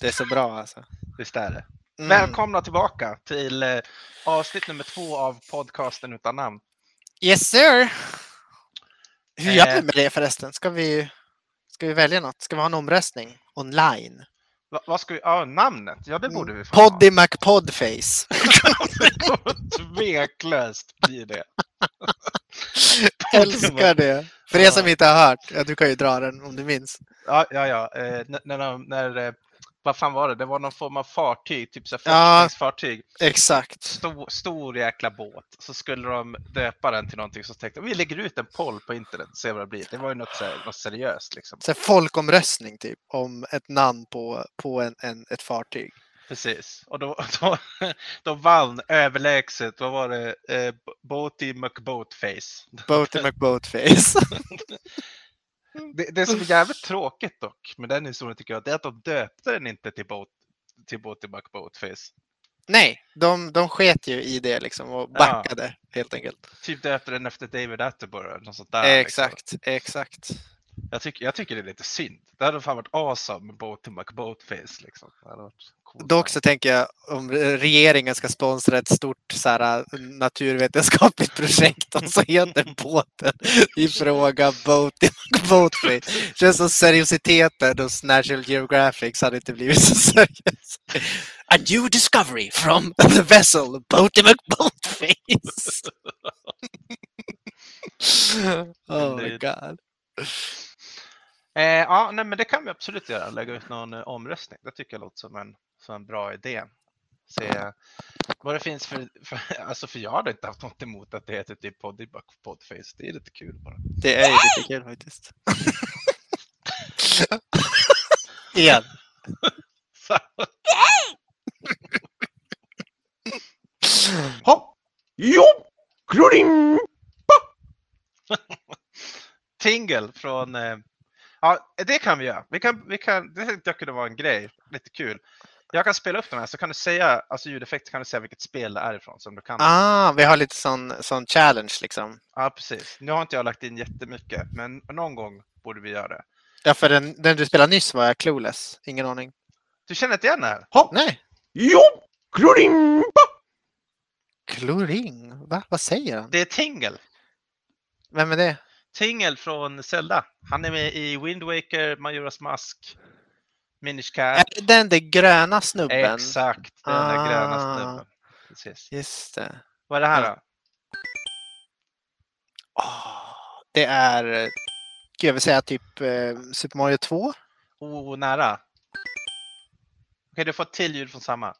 Det är så bra alltså. Visst är det? Mm. Välkomna tillbaka till eh, avsnitt nummer två av podcasten utan namn. Yes sir! Hur gör vi Eh. med det förresten? Ska vi, ska vi välja något? Ska vi ha en omröstning online? Va, vad ska vi, ja namnet, ja det borde vi få ha. Poddy McPodface. Tveklöst blir det. Älskar det. För er som inte har hört, ja, du kan ju dra den om du minns. Ja, ja, ja. Eh, när, när, när, eh, vad fan var det? Det var någon form av fartyg, typ så här Ja. forskningsfartyg. Exakt. Stor, stor jäkla båt. Så skulle de döpa den till någonting så tänkte vi lägger ut en poll på internet och ser vad det blir. Det var ju något, så här, något seriöst liksom. Så folkomröstning typ om ett namn på, på en, en, ett fartyg. Precis. Och då, då, då vann överlägset, vad var det, eh, Boaty McBoatface. Boaty McBoatface. Det, det som är jävligt tråkigt dock med den historien tycker jag, det är att de döpte den inte till, Boat, till Boaty McBoatface. Nej, de, de sket ju i det liksom och Ja. backade helt enkelt. Typ döpte den efter David Attenborough. Något sånt där, liksom. exakt, exakt. Jag, tycker, jag tycker det är lite synd. Det hade fan varit awesome med Boaty McBoatface. Liksom. Det hade varit. Dock så tänker jag om regeringen ska sponsra ett stort så här, naturvetenskapligt projekt och så heter båten i fråga Boaty McBoatface. Känns som seriositeten hos National Geographic hade inte blivit så seriös. A new discovery from the vessel Boaty McBoatface. oh my god. Eh, ja, nej, men det kan vi absolut göra. Lägga ut någon eh, omröstning. Det tycker jag låter som en, som en bra idé. Se vad det finns för, för, alltså för jag hade inte haft något emot att det heter typ Poddybuck Podface. Det är lite kul bara. Det är ju lite kul faktiskt. Igen. Hopp! Jo! Kloring! Tingle från, eh, ja det kan vi göra. Vi kan, vi kan, det tänkte jag kunde vara en grej, lite kul. Jag kan spela upp den här så kan du säga, alltså ljudeffekter kan du säga vilket spel det är ifrån som du kan. Ah, vi har lite sån, sån challenge liksom. Ja, precis. Nu har inte jag lagt in jättemycket, men någon gång borde vi göra det. Ja, för den, den du spelade nyss var jag clueless. Ingen aning. Du känner inte igen det här? Hopp! Nej. Jo! Kloring! Kloring? Va? Vad säger han? Det är Tingle. Vem är det? Tingle från Zelda. Han är med i Wind Waker, Majoras Mask, Minish Cap. Är den där gröna snubben? Exakt, den där gröna Ah. snubben. Precis. Just det. Vad är det här då? Åh, det är, jag vill säga typ eh, Super Mario 2. Oh, nära. Okej, du får ett till ljud från samma.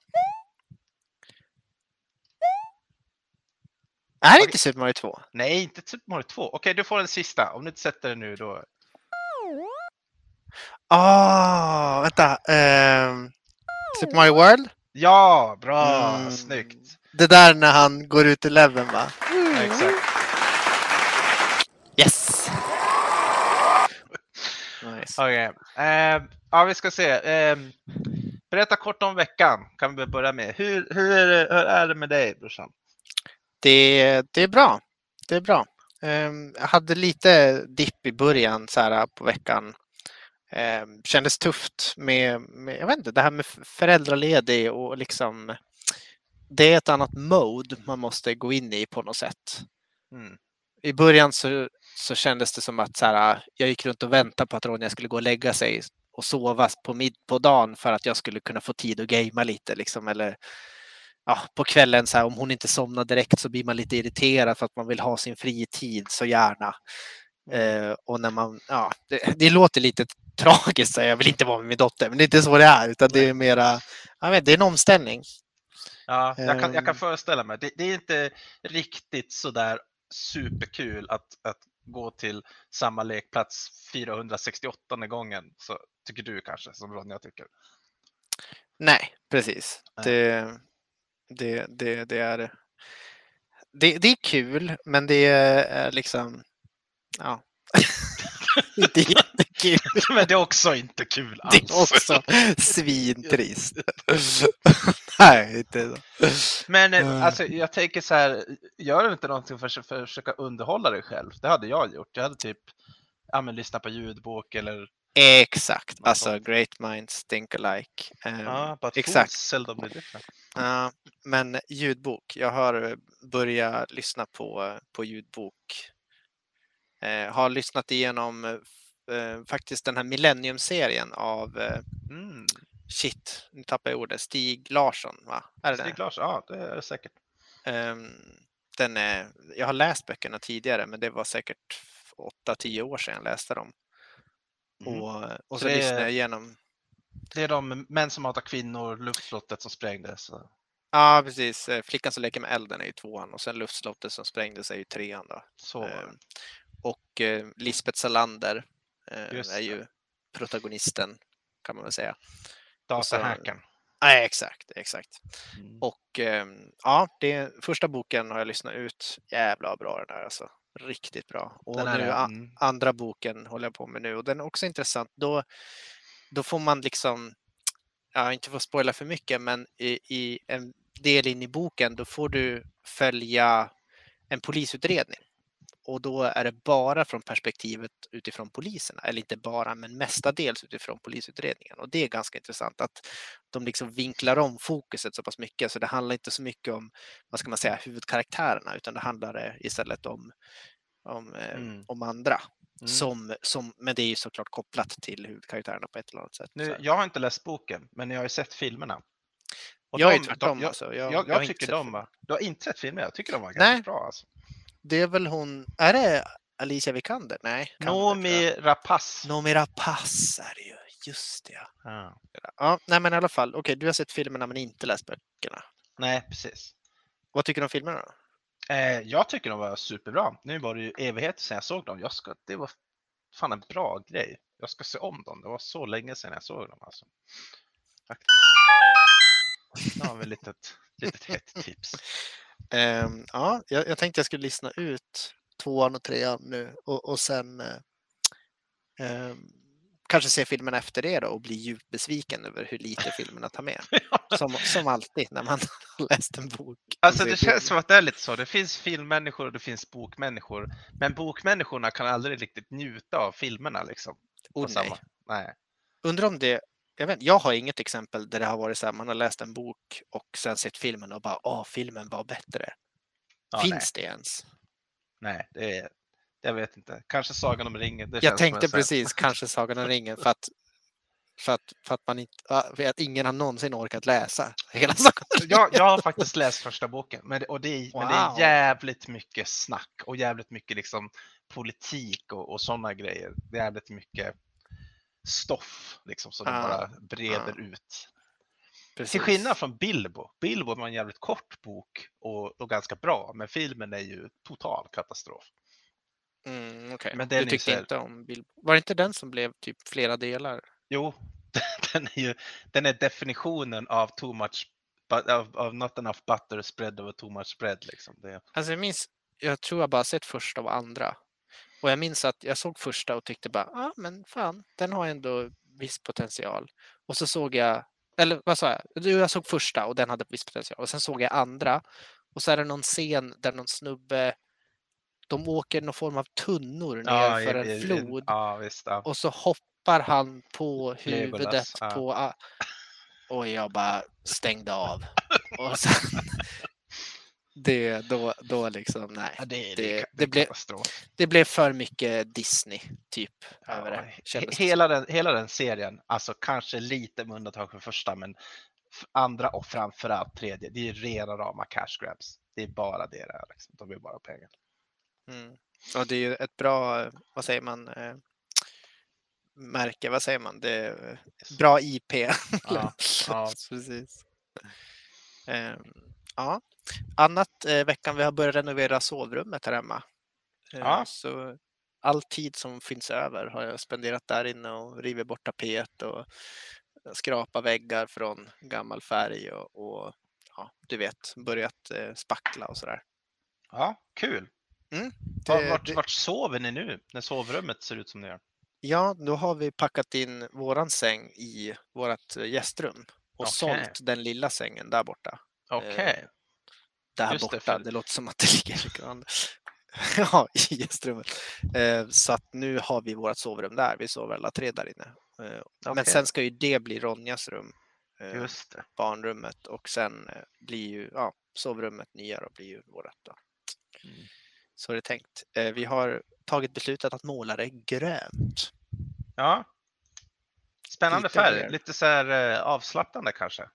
Är det inte Super Mario 2? Nej, inte Super Mario 2. Okej, du får den sista. Om du inte sätter den nu då. Ah, vänta. ehm, Super Mario World? Ja, bra! Mm. Snyggt! Det där när han går ut ur leveln va? Ja, exakt. Yes! Nice. Okej. Eh, ja, vi ska se. Eh, berätta kort om veckan kan vi börja med. Hur, hur, är, det, hur är det med dig brorsan? Det, det är bra. Det är bra. Ehm, jag hade lite dipp i början så här på veckan. Det Kändes tufft med, med, jag vet inte, det här med föräldraledig och liksom det är ett annat mode man måste gå in i på något sätt. Mm. I början så, så kändes det som att så här, jag gick runt och väntade på att Ronja skulle gå och lägga sig och sova på, mid, på dagen för att jag skulle kunna få tid att gamea lite. Liksom, eller ja, på kvällen, så här, om hon inte somnar direkt så blir man lite irriterad för att man vill ha sin fritid så gärna. Eh, och när man, ja, det, det låter lite tragiskt, så jag vill inte vara med min dotter, men det är inte så det är, utan det är mera, jag vet, det är en omställning. Ja, jag kan, jag kan Ehm. föreställa mig. Det, det är inte riktigt sådär superkul att, att gå till samma lekplats 468 gången. Så tycker du kanske, som Ronja tycker. Nej, precis. Nej. Det, det, det, det är det, det är kul, men det är liksom, ja, inte jätte- kul. Men det är också inte kul alls. Det är också svintrist. Nej, inte så. Men eh, Mm. alltså, jag tänker så här, gör du inte någonting för, för att försöka underhålla dig själv? Det hade jag gjort. Jag hade typ ja, men, lyssnat på ljudbok eller Exakt, alltså great minds think alike. Ja, but exakt. seldom. Ja, men ljudbok. Jag har eh, börjat lyssna på, på ljudbok. Eh, har lyssnat igenom eh, faktiskt den här Millennium-serien av Mm. shit, nu tappar jag ordet, Stig Larsson, va? Är det det? Stig Larsson, ja det är det säkert. Ehm, den är, jag har läst böckerna tidigare, men det var säkert 8-10 år sedan jag läste dem. Mm. Och, och Så så lyssnade jag igenom Det är de män som hatar kvinnor, luftslottet som sprängdes. Ja, precis. Eh, Flickan som leker med elden är ju tvåan och sen luftslottet som sprängdes är ju trean. Då. Så. Ehm, Och eh, Lisbeth Salander eh, är ju protagonisten kan man väl säga. Datahackern. Nej, exakt, exakt. Mm. Och ehm, ja, det, första boken har jag lyssnat ut. Jävla bra den där alltså. Riktigt bra. Och Den nu mm. andra boken håller jag på med nu och den är också intressant. Då, då får man liksom, ja, inte få spoila för mycket, men i, i en del in i boken då får du följa en polisutredning. Och då är det bara från perspektivet utifrån poliserna, eller inte bara, men mestadels utifrån polisutredningen. Och det är ganska intressant att de liksom vinklar om fokuset så pass mycket, så det handlar inte så mycket om, vad ska man säga, huvudkaraktärerna, utan det handlar istället om, om, eh, Mm. om andra. Mm. Som, som, men det är ju såklart kopplat till huvudkaraktärerna på ett eller annat sätt. Nu, jag har inte läst boken, men jag har ju sett filmerna. Och jag är de- tvärtom de- jag, alltså. Jag, jag, jag tycker de var... Du har inte sett filmer? Jag tycker de var Nej. ganska bra. Alltså. Det är väl hon, är det Alicia Vikander? Nej. Noomi Rapace. Noomi Rapace är det ju. Just det. ja. Ja. Nej men i alla fall. Okej, du har sett filmerna men inte läst böckerna. Nej, precis. Vad tycker du om filmerna då? Eh, jag tycker de var superbra. Nu var det ju evigheter sedan jag såg dem. Jag ska, det var fan en bra grej. Jag ska se om dem. Det var så länge sedan jag såg dem. Alltså. Faktiskt. Nu har vi ett litet, litet hett tips. Ehm, ja, jag, jag tänkte jag skulle lyssna ut tvåan och trean nu och, och sen eh, ehm, kanske se filmen efter det då och bli djupt besviken över hur lite filmerna tar med. Som, som alltid när man har läst en bok. Alltså det känns som att det är lite så. Det finns filmmänniskor och det finns bokmänniskor. Men bokmänniskorna kan aldrig riktigt njuta av filmerna liksom. Oh, nej. Nej. Undrar om det, jag, vet, jag har inget exempel där det har varit så här, man har läst en bok och sen sett filmen och bara, åh, filmen var bättre. Ja, Finns det ens? Nej, nej det är, jag vet inte. Kanske Sagan om ringen. Det Jag tänkte precis, kanske Sagan om ringen för att, för att, för att, man inte, för att ingen har någonsin orkat läsa hela Sagan om ringen. jag, jag har faktiskt läst första boken, men det, och det är, men det är Wow. jävligt mycket snack och jävligt mycket liksom politik och, och sådana grejer. Det är jävligt mycket stoff liksom som de Ah, bara breder ah. ut. Precis. Till skillnad från Bilbo. Bilbo var en jävligt kort bok och, och ganska bra, men filmen är ju total katastrof. Mm, okej. Men Du den är tyckte här- inte om Bilbo. Var det inte den som blev typ flera delar? Jo, den är ju den är definitionen av too much, but, av, av not enough butter spread over too much bread. Liksom. Det, Alltså jag minns, jag tror jag bara sett första och andra. Och jag minns att jag såg första och tyckte bara, ja ah, men fan, den har ändå viss potential. Och så såg jag, eller vad sa jag? Jag såg första och den hade viss potential. Och sen såg jag andra och så är det någon scen där någon snubbe, de åker någon form av tunnor ner för en flod. Ja, visst. Ja. Och så hoppar han på Legolas, huvudet ja. på... Och jag bara stängde av. Och sen... Det, då, då liksom, nej. Ja, det, det, det- det, blev-. Det blev för mycket Disney, typ, över Ja, det. kändes det hela, den, hela den serien, alltså kanske lite med undantag för första, men andra och framförallt tredje, det är rena rama cash grabs. Det är bara det det är. Liksom. De vill bara pengar. Mm. Och det är ju ett bra, vad säger man, eh, märke, vad säger man? Det bra IP. Ja, ja. Precis. Ehm, ja. Annat eh, veckan vi har börjat renovera sovrummet här hemma. Eh, Ja. Så all tid som finns över har jag spenderat där inne och rivit bort tapet och skrapa väggar från gammal färg och, och ja, du vet, börjat eh, spackla och sådär. ja, kul. Det, Vart, vart, det, vart sover ni nu när sovrummet ser ut som det gör? Ja, då har vi packat in våran säng i vårt gästrum och Okej. sålt den lilla sängen där borta. Okej. Där Just det, borta, det, för- låter som att det ligger grann. Ja, i gästrummet. Eh, Så att nu har vi vårt sovrum där. Vi sover alla tre där inne. Eh, Men Okej. sen ska ju det bli Ronjas rum, eh, Just det. barnrummet och sen eh, blir ju ja, sovrummet nya och blir ju vårt då. Mm. Så är det tänkt. Eh, Vi har tagit beslutet att måla det grönt. Ja. Spännande färg. Lite så här eh, avslappnande kanske.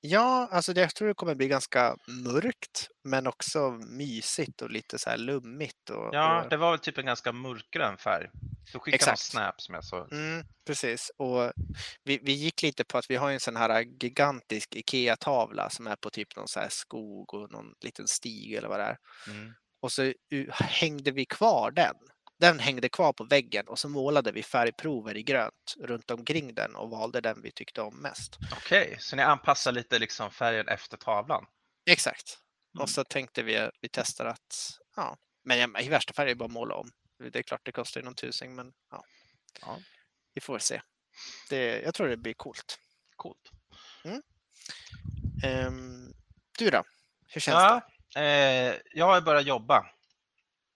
Ja, alltså det, jag tror det kommer bli ganska mörkt men också mysigt och lite så här lummigt. Och, Ja, det var väl typ en ganska mörkgrön färg. Du skickade Exakt. snap som jag såg. Mm, precis. Och vi, vi gick lite på att vi har en sån här gigantisk IKEA-tavla som är på typ någon så här skog och någon liten stig eller vad det är. Mm. Och så hängde vi kvar den. Den hängde kvar på väggen och så målade vi färgprover i grönt runt omkring den och valde den vi tyckte om mest. Okej, så ni anpassar lite liksom färgen efter tavlan? Exakt. Mm. Och så tänkte vi vi testar att, ja, men i värsta fall är det bara att måla om. Det är klart det kostar ju någon tusing men ja, Ja, vi får se. Det, jag tror det blir coolt. coolt. Ehm, du då? Hur känns det? Ja, eh, jag har börjat jobba.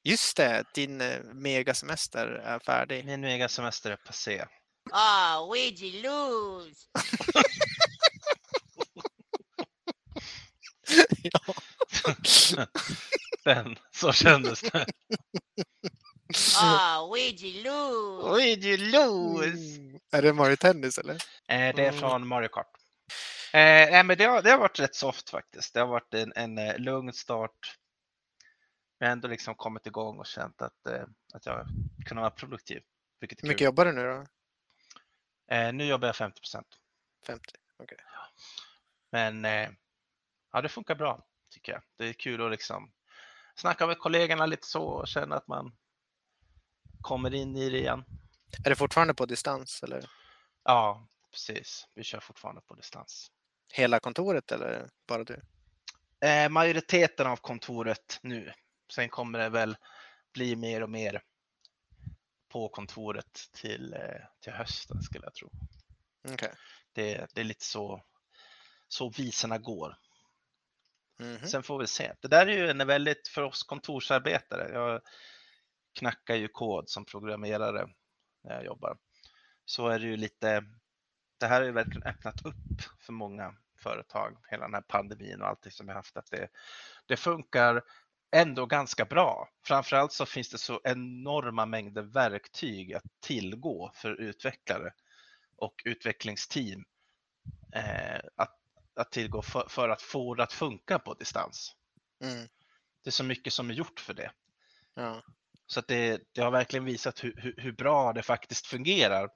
Just det, din eh, megasemester är färdig. Min megasemester är passé. Ah, Ouija lose. ja. Den, så kändes det. Ah, Ouija lose. Du lose! Mm. Är det Mario Tennis eller? Eh, det är Mm. från Mario Kart. Eh, nej, men det, har, det har varit rätt soft faktiskt. Det har varit en, en eh, lugn start. Jag har ändå liksom kommit igång och känt att, eh, att jag kunde vara produktiv. Vilket Hur mycket kul. jobbar du nu då? Eh, nu jobbar jag 50% 50? Okej. Men eh, ja, det funkar bra tycker jag. Det är kul att liksom snacka med kollegorna lite så och känna att man kommer in i det igen. Är det fortfarande på distans eller Ja, precis. Vi kör fortfarande på distans. hela kontoret eller bara du? Eh, majoriteten av kontoret nu. Sen kommer det väl bli mer och mer på kontoret till, eh, till hösten skulle jag tro. Okej. Det, det är lite så, så visorna går. Mhm. Sen får vi se. Det där är ju en väldigt, för oss kontorsarbetare, jag knackar ju kod som programmerare när jag jobbar, så är det ju lite, det här har ju verkligen öppnat upp för många företag, hela den här pandemin och allting som vi haft, att det, det funkar ändå ganska bra. Framförallt så finns det så enorma mängder verktyg att tillgå för utvecklare och utvecklingsteam eh, att, att tillgå för, för att få det att funka på distans. Mm. Det är så mycket som är gjort för det. Ja. Så att det, det har verkligen visat hur, hur, hur bra det faktiskt fungerar.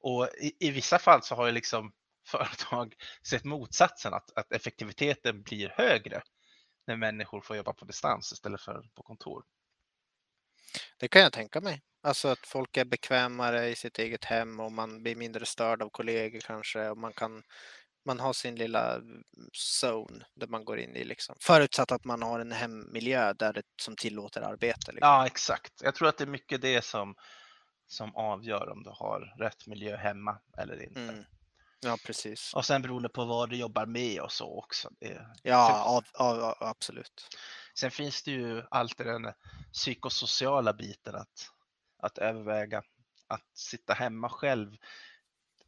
Och i, i vissa fall så har ju liksom företag sett motsatsen, att, att effektiviteten blir högre när människor får jobba på distans istället för på kontor. Det kan jag tänka mig. Alltså att folk är bekvämare i sitt eget hem och man blir mindre störd av kollegor kanske och man kan man har sin lilla zone där man går in i liksom. Förutsatt att man har en hemmiljö där det, som tillåter arbete. Liksom. Ja, exakt. Jag tror att det är mycket det som, som avgör om du har rätt miljö hemma eller inte. Mm. Ja, precis. Och sen beroende på vad du jobbar med och så också. Ja, av, av, av, absolut. Sen finns det ju alltid den psykosociala biten att, att överväga. Att sitta hemma själv,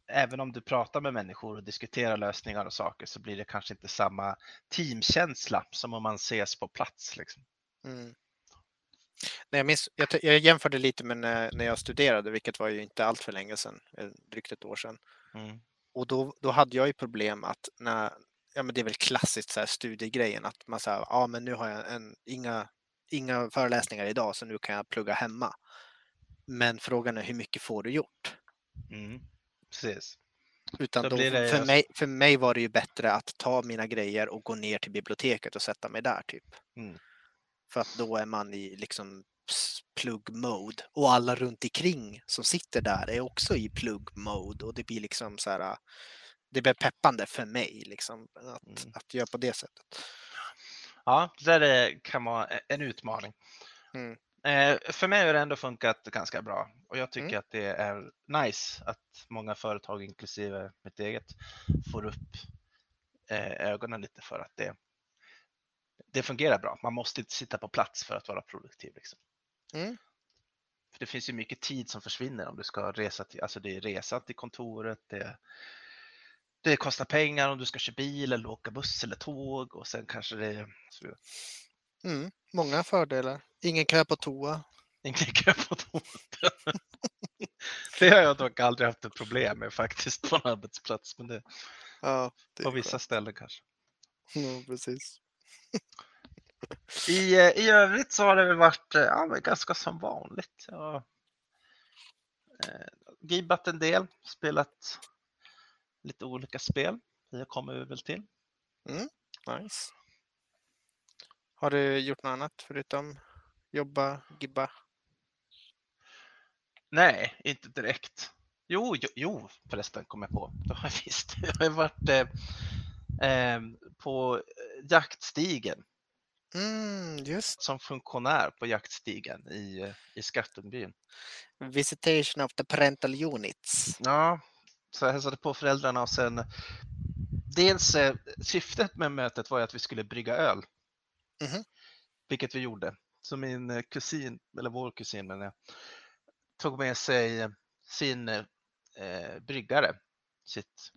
även om du pratar med människor och diskuterar lösningar och saker så blir det kanske inte samma teamkänsla som om man ses på plats. Liksom. Mm. Nej, jag, minns, jag, jag jämförde lite med när, när jag studerade, vilket var ju inte allt för länge sedan, eh, drygt ett år sedan. Mm. Och då, då hade jag ju problem att när, ja men det är väl klassiskt så här studiegrejen att man säger, ja men nu har jag en, inga, inga föreläsningar idag så nu kan jag plugga hemma. Men frågan är hur mycket får du gjort? Mm. Precis. Utan då, det för, mig, för mig var det ju bättre att ta mina grejer och gå ner till biblioteket och sätta mig där typ. Mm. För att då är man i liksom plugg-mode och alla runt omkring som sitter där är också i plugg-mode och det blir liksom så här. Det blir peppande för mig liksom att, Mm. att göra på det sättet. Ja, det där är- kan vara en utmaning. Mm. Eh, för mig har det ändå funkat ganska bra och jag tycker Mm. att det är nice att många företag, inklusive mitt eget, får upp eh, ögonen lite för att det, det fungerar bra. Man måste inte sitta på plats för att vara produktiv. Liksom. Mm. För det finns ju mycket tid som försvinner om du ska resa till, alltså det är resan till kontoret, det, det kostar pengar om du ska köra bil eller åka buss eller tåg och sen kanske det. Mm. Många fördelar. Ingen kö på toa. Ingen kö på tåget. Det har jag dock aldrig haft ett problem med faktiskt på en arbetsplats, men det, Ja, det på vissa skönt. ställen kanske. Ja, precis. I, eh, I övrigt så har det väl varit eh, ja, ganska som vanligt. Jag eh, gibbat en del, spelat lite olika spel. Det kommer vi väl till. Nice. Har du gjort något annat förutom jobba, gibba? Nej, inte direkt. Jo, jo, jo förresten kom jag på. Det har jag visst. Jag har varit eh, eh, på jaktstigen Mm, just som funktionär på jaktstigen i, eh, i Skattungbyn. Visitation of the parental units. Ja, så jag hälsade på föräldrarna och sen dels eh, syftet med mötet var ju att vi skulle brygga öl. Mhm. Vilket vi gjorde. Så min eh, kusin, eller vår kusin menar jag, tog med sig eh, sin eh, bryggare, sitt,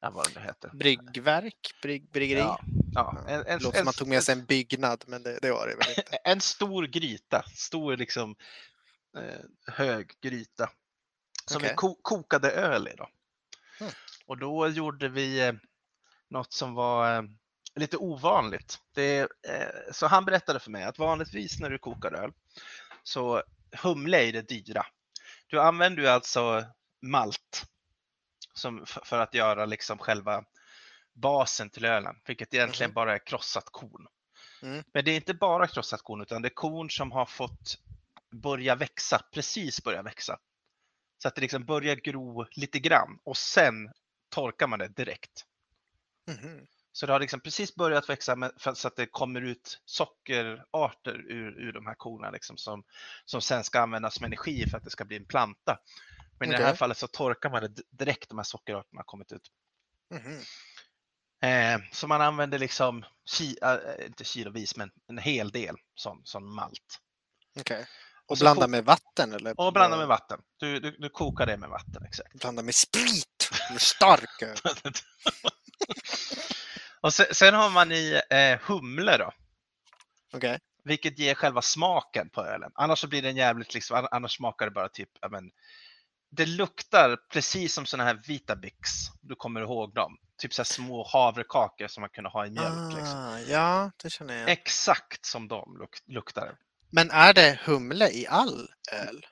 ja, vad det heter. Bryggverk, brygg, bryggeri. Ja, ja, en, en, låter som man tog med sig en byggnad, men det, det var det väl inte. en stor gryta, stor liksom eh, hög gryta som vi Okej. ko- kokade öl i. Då. Mm. Och då gjorde vi eh, något som var eh, lite ovanligt. Det, eh, så han berättade för mig att vanligtvis när du kokar öl så humle är det dyra. Du använder ju alltså malt som, för att göra liksom själva basen till ölen, vilket egentligen Mhm. bara är krossat korn. Mm. Men det är inte bara krossat korn utan det är korn som har fått börja växa, precis börja växa. Så att det liksom börjar gro lite grann och sen torkar man det direkt. Mhm. Så det har liksom precis börjat växa med, så att det kommer ut sockerarter ur, ur de här korna liksom som, som sen ska användas som energi för att det ska bli en planta. Men i det här fallet så torkar man det direkt de här sockerarterna har kommit ut. Mhm. Eh, så man använder liksom, ki, äh, inte kilovis, men en hel del som, som malt. Okej. Och Och blanda med vatten eller? Och blanda med vatten. Du, du, du kokar det med vatten, exakt. Blanda med sprit! Med stark öl. och sen, sen har man i eh, humle då, Okej. vilket ger själva smaken på ölen. Annars så blir den jävligt, liksom, an- annars smakar det bara typ, men, det luktar precis som sådana här Vitabix, du kommer ihåg dem. Typ så små havrekakor som man kunde ha i mjölk. Liksom. Ah, ja, det känner jag. Exakt som de luk, luktar. Men är det humle i all öl?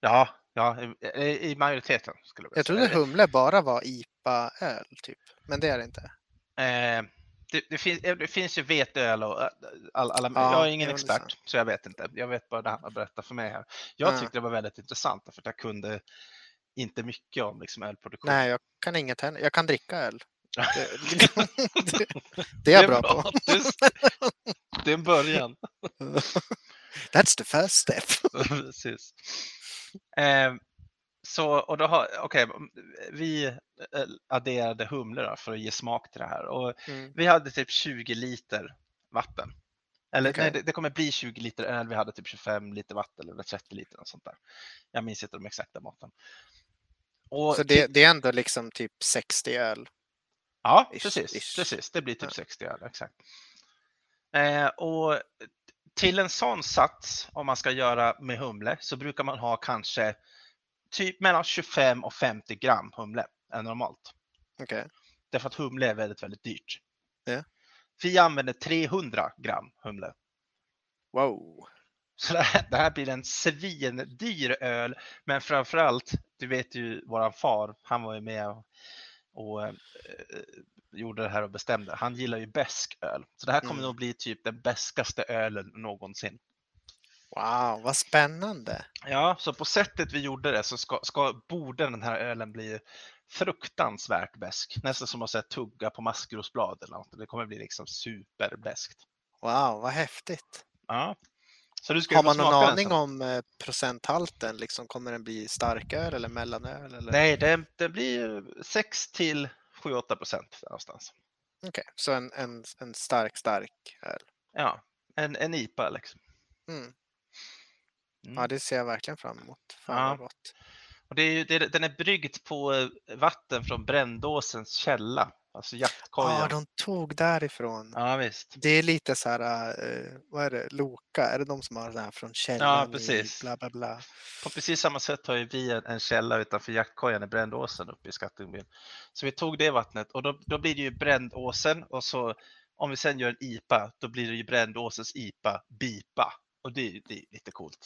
Ja, ja i, i- majoriteten skulle jag Jag trodde humle bara var IPA-öl, typ. Men det är det inte. Eh, det, det, finns, det finns ju veteöl och äh, all, alla, Ja, jag är ingen expert så jag vet inte. Jag vet bara det han har berättat för mig här. Jag Ja. tyckte det var väldigt intressant för att jag kunde inte mycket om liksom, ölproduktion. Nej, jag kan inget heller. Jag kan dricka öl. Det, det, det är jag bra på. Det är, det är en början. That's the first step. Precis. Eh, så, och då har, okej, vi eh, adderade humle då för att ge smak till det här och Mm. vi hade typ 20 liter vatten. Eller Okej. nej, det, det kommer bli 20 liter öl, vi hade typ 25 liter vatten eller 30 liter och sånt där. Jag minns inte de exakta måtten. Och Så det, det är ändå liksom typ 60 öl. Ja, Ish, precis, ish. precis. Det blir typ Ja. 60 öl, exakt. Eh, och till en sån sats, om man ska göra med humle, så brukar man ha kanske typ mellan 25 och 50 gram humle är normalt. Okej. Därför att humle är väldigt, väldigt dyrt. Ja. Vi använder 300 gram humle. Wow. Så det här, det här blir en svindyr öl, men framförallt, du vet ju våran far, han var ju med och, och eh, gjorde det här och bestämde. Han gillar ju besk öl, så det här kommer Mm. nog bli typ den beskaste ölen någonsin. Wow, vad spännande. Ja, så på sättet vi gjorde det så ska, ska, borde den här ölen bli fruktansvärt besk. Nästan som att säga, tugga på maskrosblad eller något. Det kommer bli liksom superbeskt. Wow, vad häftigt. Ja. Så du ska Har man någon aning sen. om eh, procenthalten? Liksom, kommer den bli starköl eller mellanöl? Eller? Nej, det, det blir 6 till 7-8 procent någonstans. Okej, så en, en, en stark, stark öl. Ja, en, en IPA liksom. Mm. Mm. Ja, det ser jag verkligen fram emot. Fan Ja. Och det är, ju- det, den är bryggd på eh, vatten från Brändåsens källa, alltså Ja, jaktkojan. de tog därifrån. Ja, visst. Det är lite så här, eh, vad är det, Loka, är det de som har det här från källan precis. i bla bla bla? På precis samma sätt har ju vi en, en källa utanför jaktkojan i Brändåsen uppe i Skattungbyn. Så vi tog det vattnet och då, då blir det ju Brändåsen och så om vi sen gör en IPA, då blir det ju Brändåsens IPA BIPA. Och det, det är lite coolt,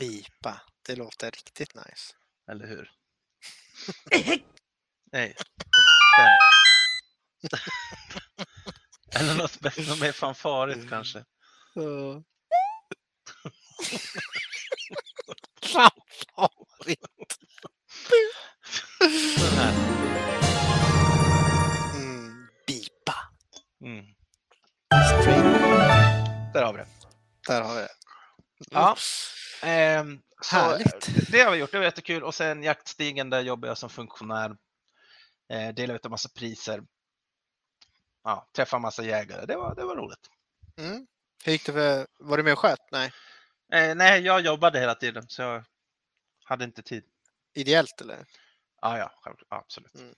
Bipa, det låter riktigt nice. eller hur? Nej. Den. eller något, bättre- något mer fanfarigt kanske. Uh. Fan vad Den här. mm, Bipa. Mm. Där har vi det. Där har vi det. Ja. Ehm, så Härligt. det- har vi gjort, det var jättekul. Och sen jaktstigen, där jobbar jag som funktionär. Eh, delar ut en massa priser. Ja, träffa en massa jägare. Det var, det var roligt. Mm. Hur gick det för, var du med och sköt? Nej, Eh, nej, jag jobbade hela tiden så jag hade inte tid. ideellt eller? Ja, ja, självklart. Absolut. Mm.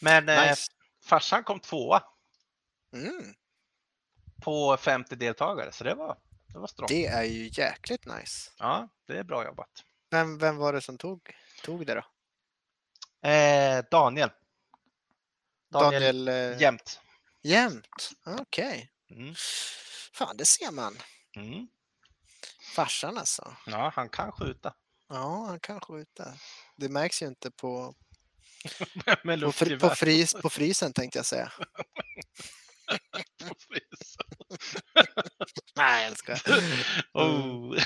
Men eh, Nice. farsan kom tvåa Mm. på 50 deltagare, så det var, det var strångt. Det är ju jäkligt nice. Ja, det är bra jobbat. Vem, vem var det som tog, tog det då? Eh, Daniel. Daniel, Daniel eh, Jämt. Jämt? Okej. Mm. Fan, det ser man. Mm. Farsan alltså. Ja, han kan skjuta. Ja, han kan skjuta. Det märks ju inte på, på, fri, på, frys, på frysen tänkte jag säga. Nej, jag skojar. Oh.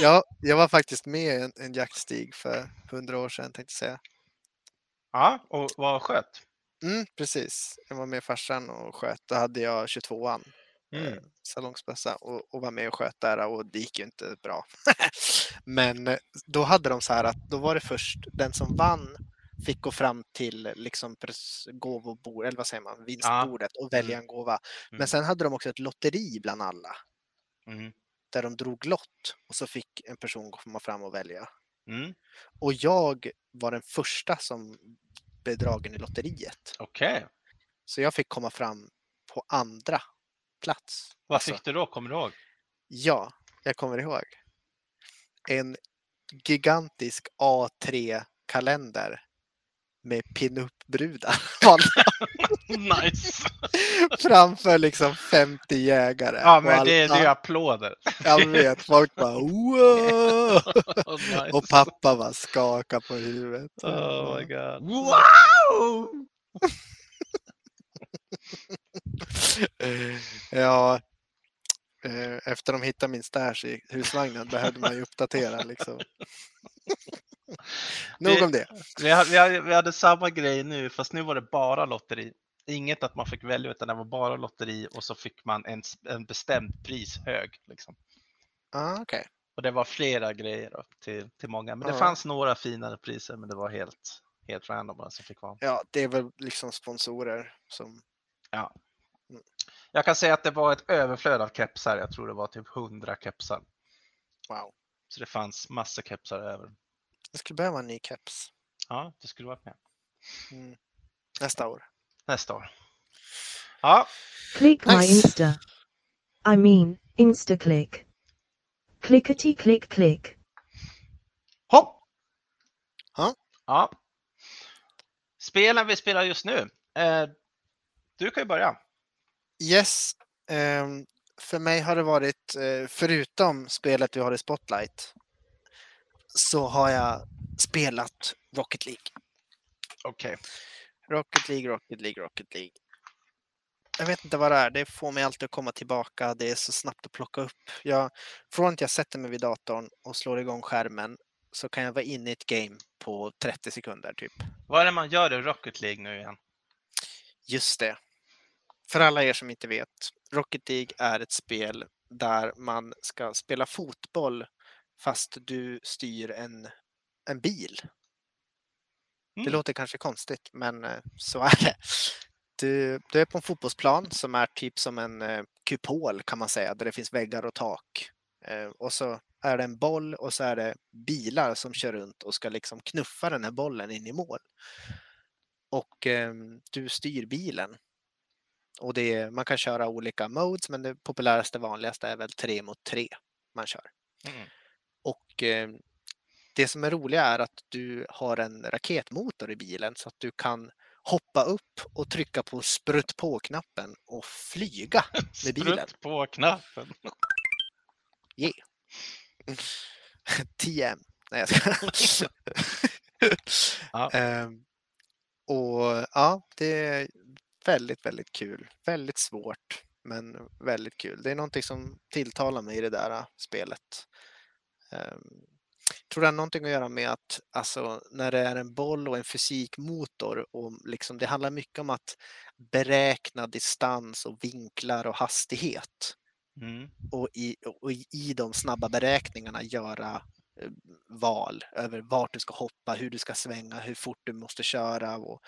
Ja, jag var faktiskt med en, en jaktstig för hundra år sedan tänkte jag säga. Ja, och vad sköt? Mm, precis. Jag var med farsan och sköt. Då hade jag 22an. Mm. eh, salongsbössa och, och var med och sköt där och det gick ju inte bra. Men eh, då hade de så här att då var det först den som vann fick gå fram till liksom gåvobord, eller vad säger man, vinstbordet och välja en gåva. Mm. Men sen hade de också ett lotteri bland alla Mm. där de drog lott och så fick en person komma fram och välja. Mm. Och jag var den första som blev dragen i lotteriet. Okej. Så jag fick komma fram på andra plats. Vad Alltså, fick du då? Kommer du ihåg? Ja, jag kommer ihåg. En gigantisk A3-kalender med pinup-brudar nice! framför liksom 50 jägare. Ja, men det, det är applåder. Jag vet, folk bara wow! nice. Och pappa bara skakar på huvudet. Oh my god. Wow! Ja, eh, efter de hittade min stash i husvagnen behövde man ju uppdatera liksom. Nog om det. Vi hade, vi, vi hade samma grej nu, fast nu var det bara lotteri. Inget att man fick välja, utan det var bara lotteri och så fick man en, en bestämd pris hög. Liksom. Ah, Okej. Och det var flera grejer då, till, till många. Men det Ja. fanns några finare priser, men det var helt, helt random som fick vara. Ja, det är väl liksom sponsorer som... Jag kan säga att det var ett överflöd av kepsar. Jag tror det var typ 100 kepsar. Wow. Så det fanns massa kepsar över. Jag skulle behöva en ny keps Ja, det skulle vara med mm. nästa år. nästa år. Ja, Click my Nice. Insta. I mean, Instaclick. Clickety click click. hopp! Ja. Ja. Spelen vi spelar just nu. Eh, du kan ju börja. Yes. ehm, för mig har det varit, eh, förutom spelet vi har i Spotlight, så har jag spelat Rocket League. Okej. Rocket League, Rocket League, Rocket League. Jag vet inte vad det är. Det får mig alltid att komma tillbaka. Det är så snabbt att plocka upp. Jag, från att jag sätter mig vid datorn och slår igång skärmen så kan jag vara inne i ett game på 30 sekunder typ. Vad är det man gör i Rocket League nu igen? Just det. För alla er som inte vet, Rocket League är ett spel där man ska spela fotboll fast du styr en, en bil. Det Mm. låter kanske konstigt, men eh, så är det. Du, du är på en fotbollsplan som är typ som en eh, kupol kan man säga, där det finns väggar och tak. Eh, och så är det en boll och så är det bilar som kör runt och ska liksom knuffa den här bollen in i mål. Och eh, du styr bilen. Och det är, man kan köra olika modes, men det populäraste vanligaste är väl tre mot tre man kör. Mm. Och eh, det som är roliga är att du har en raketmotor i bilen så att du kan hoppa upp och trycka på sprutt på-knappen och flyga med bilen. Sprutt på knappen. TM. Nej, jag ska. Ja. Ehm, och ja, det väldigt, väldigt kul. Väldigt svårt, men väldigt kul. Det är någonting som tilltalar mig i det där äh, spelet. Um, tror det har någonting att göra med att alltså, när det är en boll och en fysikmotor och liksom, det handlar mycket om att beräkna distans och vinklar och hastighet Mm. och i, och i- de snabba beräkningarna göra val över vart du ska hoppa, hur du ska svänga, hur fort du måste köra och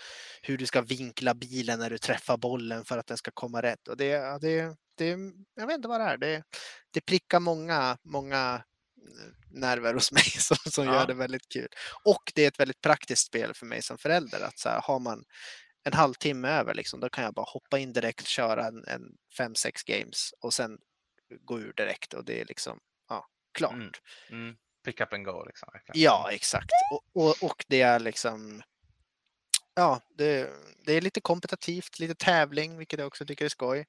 hur du ska vinkla bilen när du träffar bollen för att den ska komma rätt. Och det, det, det, jag vet inte vad det är. Det, det prickar många, många eh, nerver hos mig som, som Ja. gör det väldigt kul. Och det är ett väldigt praktiskt spel för mig som förälder. Att så här, har man en halvtimme över, liksom, då kan jag bara hoppa in direkt, köra en, en fem, sex games och sen gå ur direkt och det är liksom ja, klart. Mm. Mm. Pick up and go liksom. verkligen. Ja, exakt. Och, och, och det är liksom Ja, det, det är lite kompetitivt, lite tävling, vilket jag också tycker är skoj.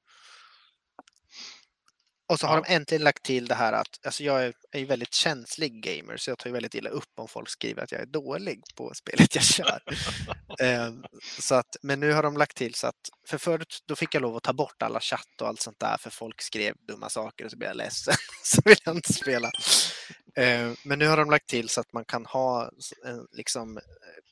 Och så har Ja. de äntligen lagt till det här att, alltså jag är, är ju väldigt känslig gamer, så jag tar ju väldigt illa upp om folk skriver att jag är dålig på spelet jag kör. Ehm, så att, men nu har de lagt till så att, för förut då fick jag lov att ta bort alla chatt och allt sånt där, för folk skrev dumma saker och så blev jag ledsen. så vill jag inte spela. Ehm, men nu har de lagt till så att man kan ha, liksom, eh,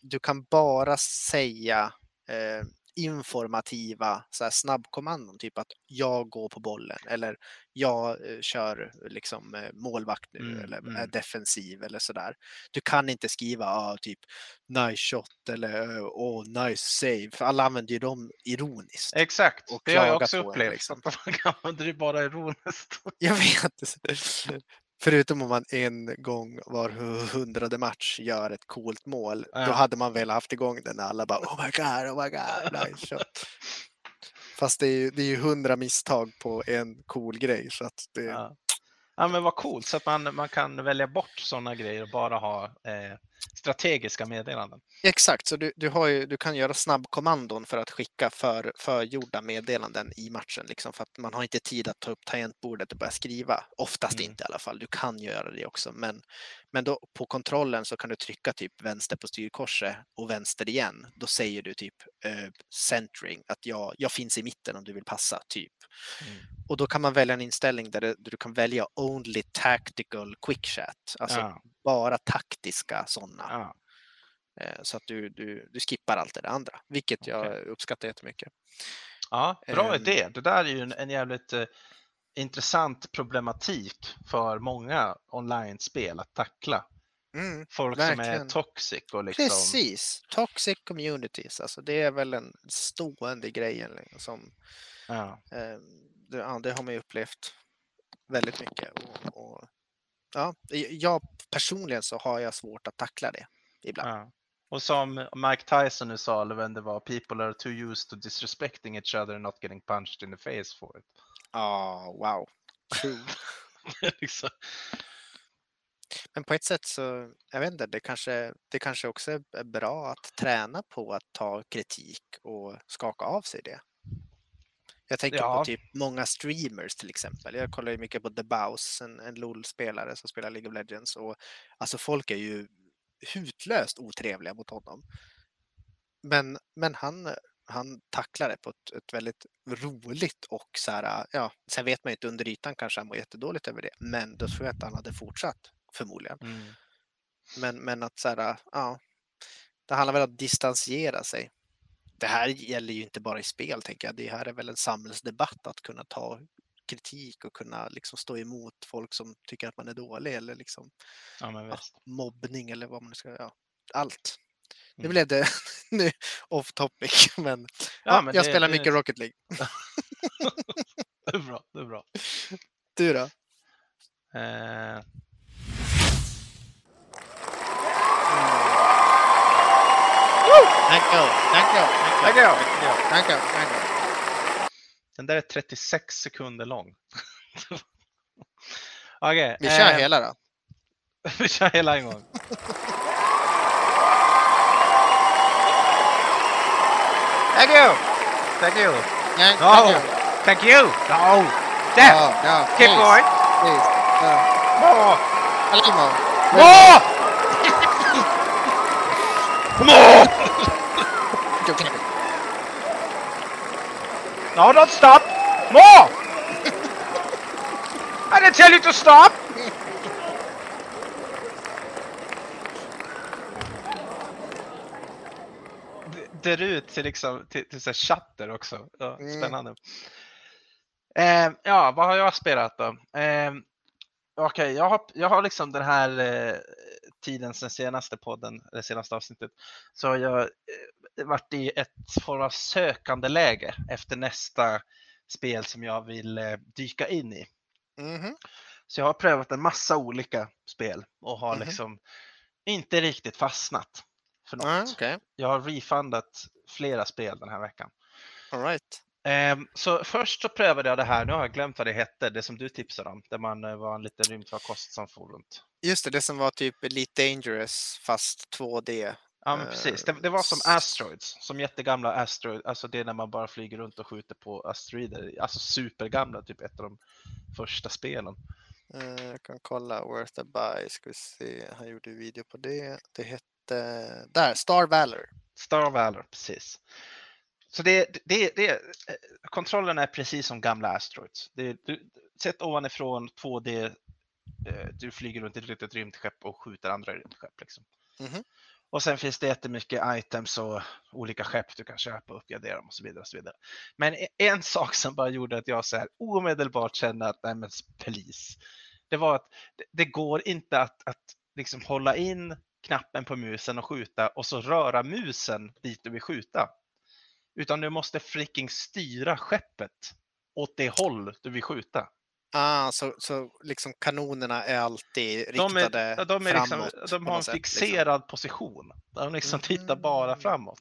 du kan bara säga eh, informativa så här, snabbkommandon, typ att jag går på bollen eller jag eh, kör liksom eh, målvakt nu Mm, eller är mm. defensiv eller sådär. Du kan inte skriva ah, typ nice shot eller eh, oh, nice save, för alla använder ju dem ironiskt. Exakt, Och det har jag också på en, upplevt. liksom. Att man använder det bara ironiskt. Jag vet. Förutom om man en gång var hundrade match gör ett coolt mål, Ja. då hade man väl haft igång den när alla bara oh my god, oh my god, nice shot. Fast det är ju det är ju hundra misstag på en cool grej så att det, Ja. ja, men vad coolt så att man, man kan välja bort sådana grejer och bara ha eh, strategiska meddelanden. Exakt, så du, du, ju, du kan göra snabbkommandon för att skicka för, förgjorda meddelanden i matchen. Liksom, för att man har inte tid att ta upp tangentbordet och börja skriva. Oftast Mm. inte i alla fall. Du kan göra det också. Men, men då, på kontrollen så kan du trycka typ vänster på styrkorset och vänster igen. Då säger du typ eh, centering, att jag, jag finns i mitten om du vill passa. typ. Mm. Och då kan man välja en inställning där, det, där du kan välja only tactical quick chat. Alltså ja, bara taktiska sådana. ja. Eh, Så att du, du, du skippar allt det andra, vilket jag Okej. uppskattar jättemycket. ja, bra Ehm. idé. Det där är ju en, en jävligt eh, intressant problematik för många online-spel att tackla. Mm, Folk som är Verkligen. toxic och liksom... precis, toxic communities, alltså det är väl en stående grejen liksom, som Ja, eh, det, ja, det har man ju upplevt väldigt mycket. Och, och, ja, jag personligen så har jag svårt att tackla det ibland. ja. Och som Mike Tyson nu sa, eller vem det var, people are too used to disrespecting each other and not getting punched in the face for it. Ja, wow. True. liksom. Men på ett sätt så, jag vet inte, det kanske, det kanske också är bra att träna på att ta kritik och skaka av sig det. Jag tänker Ja. på typ många streamers till exempel. Jag kollar ju mycket på The Bows, en, en LOL-spelare som spelar League of Legends och alltså folk är ju hutlöst otrevliga mot honom. Men, men han, han tacklar det på ett, ett väldigt roligt och så här, ja, sen vet man ju inte under ytan kanske han mår jättedåligt över det, men då tror jag att han hade fortsatt förmodligen. Mm. Men, men att så här, ja, det handlar väl om att distansera sig det här gäller ju inte bara i spel, tänker jag. Det här är väl en samhällsdebatt att kunna ta kritik och kunna liksom stå emot folk som tycker att man är dålig eller liksom Ja, mobbning eller vad man nu ska, ja, allt. Nu Mm. blev det nu off topic, men, Ja, ja, men jag det- spelar det- mycket Rocket League. Det är bra. Det är bra. Du då? Eh, Thank you, thank you, thank you, thank you, thank you. den där är 36 sekunder lång. Okej. Vi kör eh, hela då. Vi kör hela en gång. Thank you! Thank you! Thank, No! thank you. Thank you! No! There! No, no, Keep please, going! Please. No. More! A little more. More! More! No, don't stop! More! I didn't tell you to stop! Det drar ut till, liksom, till, till så chatter också. Ja, Mm. spännande. Eh, ja, vad har jag spelat då? Eh, Okej, jag, har, jag har liksom den här eh, tiden sen senaste podden, eller senaste avsnittet, så har jag eh, varit i ett form av sökande läge efter nästa spel som jag vill eh, dyka in i. Mhm. Så jag har prövat en massa olika spel och har Mhm. liksom inte riktigt fastnat för något. Ah, Okej, Jag har refundat flera spel den här veckan. all right. Ehm, Så först så prövade jag det här, nu har jag glömt vad det hette, det som du tipsade om, där man eh, var en liten rymdfarkost som for runt. Just det, det som var typ Elite Dangerous fast 2D. Ja men Eh, precis, det, det var som Asteroids, som jättegamla Asteroid, alltså det är när man bara flyger runt och skjuter på asteroider, alltså supergamla, typ ett av de första spelen. Eh, jag kan kolla Worth a Buy, ska vi se. Han gjorde video på det. Det hette, där, Star Valor. Star Valor, precis. Så det, det, det, eh, kontrollen är precis som gamla Asteroids. Det, du, sett ovanifrån 2D, eh, du flyger runt i ett litet rymdskepp och skjuter andra rymdskepp. Liksom. Mhm. Och sen finns det jättemycket items och olika skepp du kan köpa och uppgradera dem och så vidare. Och så vidare. Men e- en sak som bara gjorde att jag så här omedelbart kände att nej men please. Det var att det, det går inte att, att liksom hålla in knappen på musen och skjuta och så röra musen dit du vill skjuta. Utan du måste freaking styra skeppet åt det håll du vill skjuta. Ah, så, så liksom kanonerna är alltid De, riktade är, ja, de, är liksom, framåt. de på har en sätt, liksom. fixerad position. Där de liksom tittar bara Mm. framåt.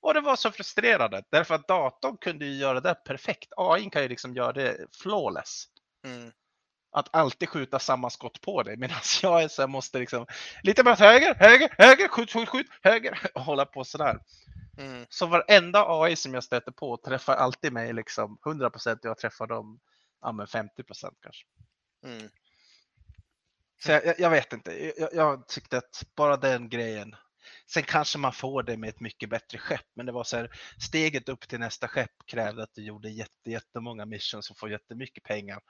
Och det var så frustrerande därför att datorn kunde ju göra det perfekt. AI kan ju liksom göra det flawless. Mm. Att alltid skjuta samma skott på dig medan jag är så här, måste liksom lite mer höger, höger, höger, skjut, skjut, skjut, höger och hålla på sådär. Mm. Så varenda AI som jag stöter på träffar alltid mig liksom 100 och jag träffar dem ja, men 50% kanske. Mm. Så jag, jag- vet inte, jag, jag tyckte att bara den grejen. Sen kanske man får det med ett mycket bättre skepp, men det var så här, steget upp till nästa skepp krävde att du gjorde jätte, jättemånga missions och får jättemycket pengar.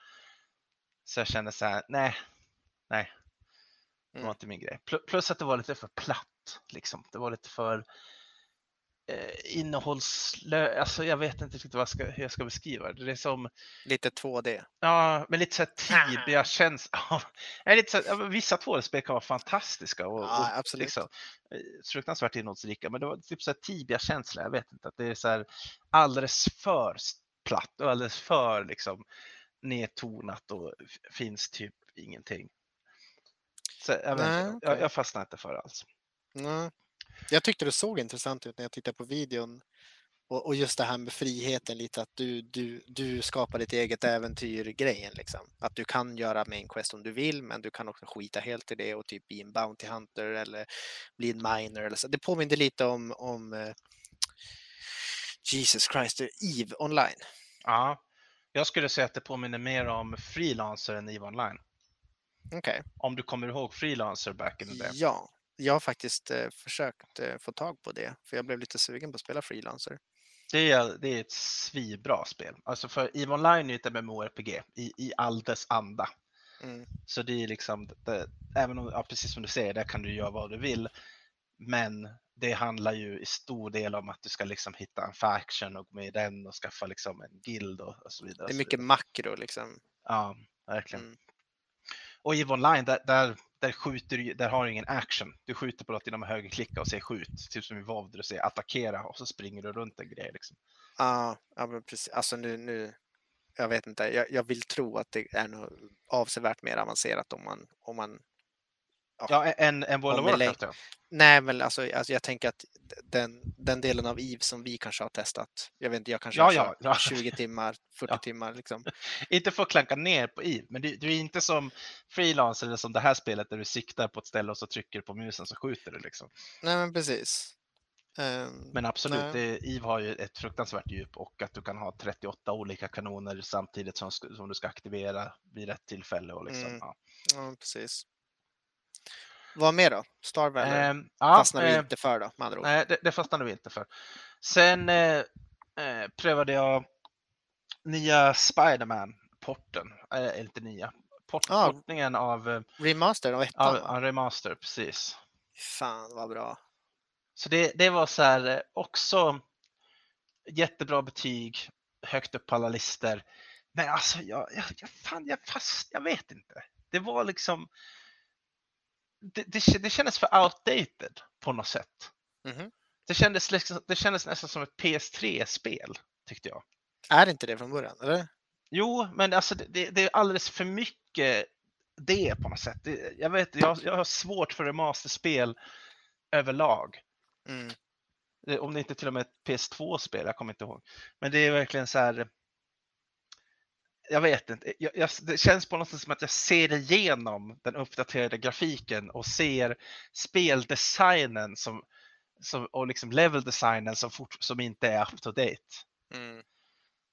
Så jag kände så här, nej, nej, det var Mm. inte min grej. Pl- Plus att det var lite för platt, liksom. Det var lite för eh, innehållslöst, alltså jag vet inte riktigt vad jag ska, hur jag ska beskriva det. Det är som, Lite 2D. Ja, men lite så här tidiga känslor. Lite så här, vissa 2D-spel kan vara fantastiska och, Ja, och absolut. liksom, eh, fruktansvärt innehållsrika. Men det var typ så här tidiga känslor. Jag vet inte, att det är så här alldeles för platt och alldeles för liksom nedtonat och finns typ ingenting. Så jag, Nej, inte, jag, okej. jag fastnar inte för det alls. Nej. Jag tyckte det såg intressant ut när jag tittade på videon. Och, och just det här med friheten lite att du, du, du skapar ditt eget äventyr grejen liksom. Att du kan göra main quest om du vill men du kan också skita helt i det och typ bli en Bounty Hunter eller bli en miner eller så. Det påminner lite om, om eh, Jesus Christ, Eve online. Ja, jag skulle säga att det påminner mer om Freelancer än EVE Online. Okej, Om du kommer ihåg Freelancer back in the day. ja. Jag har faktiskt eh, försökt eh, få tag på det för jag blev lite sugen på att spela Freelancer. Det är, det är ett svinbra spel. Alltså för EVE Online är ett MMORPG i, i all dess anda. Mm. Så det är liksom, det, även om, ja, precis som du säger, där kan du göra vad du vill. Men det handlar ju i stor del om att du ska liksom hitta en faction och gå med i den och skaffa liksom en guild och, och så vidare. Det är mycket makro liksom. Ja, verkligen. Mm. Och i online, där, där, där skjuter där har du ingen action. Du skjuter på något genom att högerklicka och säger skjut. Typ som i WoW där du säger attackera och så springer du runt en grej. Liksom. Ja, ja men precis. Alltså nu, nu, jag vet inte, jag, jag vill tro att det är något avsevärt mer avancerat om man, om man Ja, en, en World of Warcraft ja. Nej, men alltså, alltså jag tänker att den, den delen av EVE som vi kanske har testat, jag vet inte, jag kanske Ja, har ja, ja. 20 timmar, 40 Ja. timmar liksom. Inte för att klanka ner på EVE, men du, du är inte som freelancer eller som det här spelet där du siktar på ett ställe och så trycker du på musen så skjuter du. Liksom. Nej, men precis. Ehm, Men absolut, det, EVE har ju ett fruktansvärt djup och att du kan ha 38 olika kanoner samtidigt som, som du ska aktivera vid rätt tillfälle. Och liksom, Mm. ja, precis. Vad mer då? Star Ehm, ja, fastnar vi eh, inte för då, med andra ord. Nej, det, det fastnade vi inte för. Sen eh, eh, prövade jag nya Spiderman-porten, eh, eller inte nya, port, Ah. portningen av, eh, Remaster av ettan, av Remaster, precis. Fan vad bra. Så det, det var så här eh, också jättebra betyg, högt upp på alla listor. Men alltså, jag, jag, jag, fan, jag, fast, jag vet inte. Det var liksom, det, det, kä- det kändes för outdated på något sätt. Mhm. Det kändes, liksom, det kändes nästan som ett PS3-spel, tyckte jag. Är det inte det från början? Eller? Jo, men alltså det, det, är alldeles för mycket det på något sätt. Jag vet, jag, jag har svårt för remasterspel överlag. Mm. Om det inte till och med är ett PS2-spel, jag kommer inte ihåg. Men det är verkligen så här. Jag vet inte, jag, jag, det känns på något sätt som att jag ser igenom den uppdaterade grafiken och ser speldesignen som, som, och liksom leveldesignen som, fort, som inte är up to date. Mm.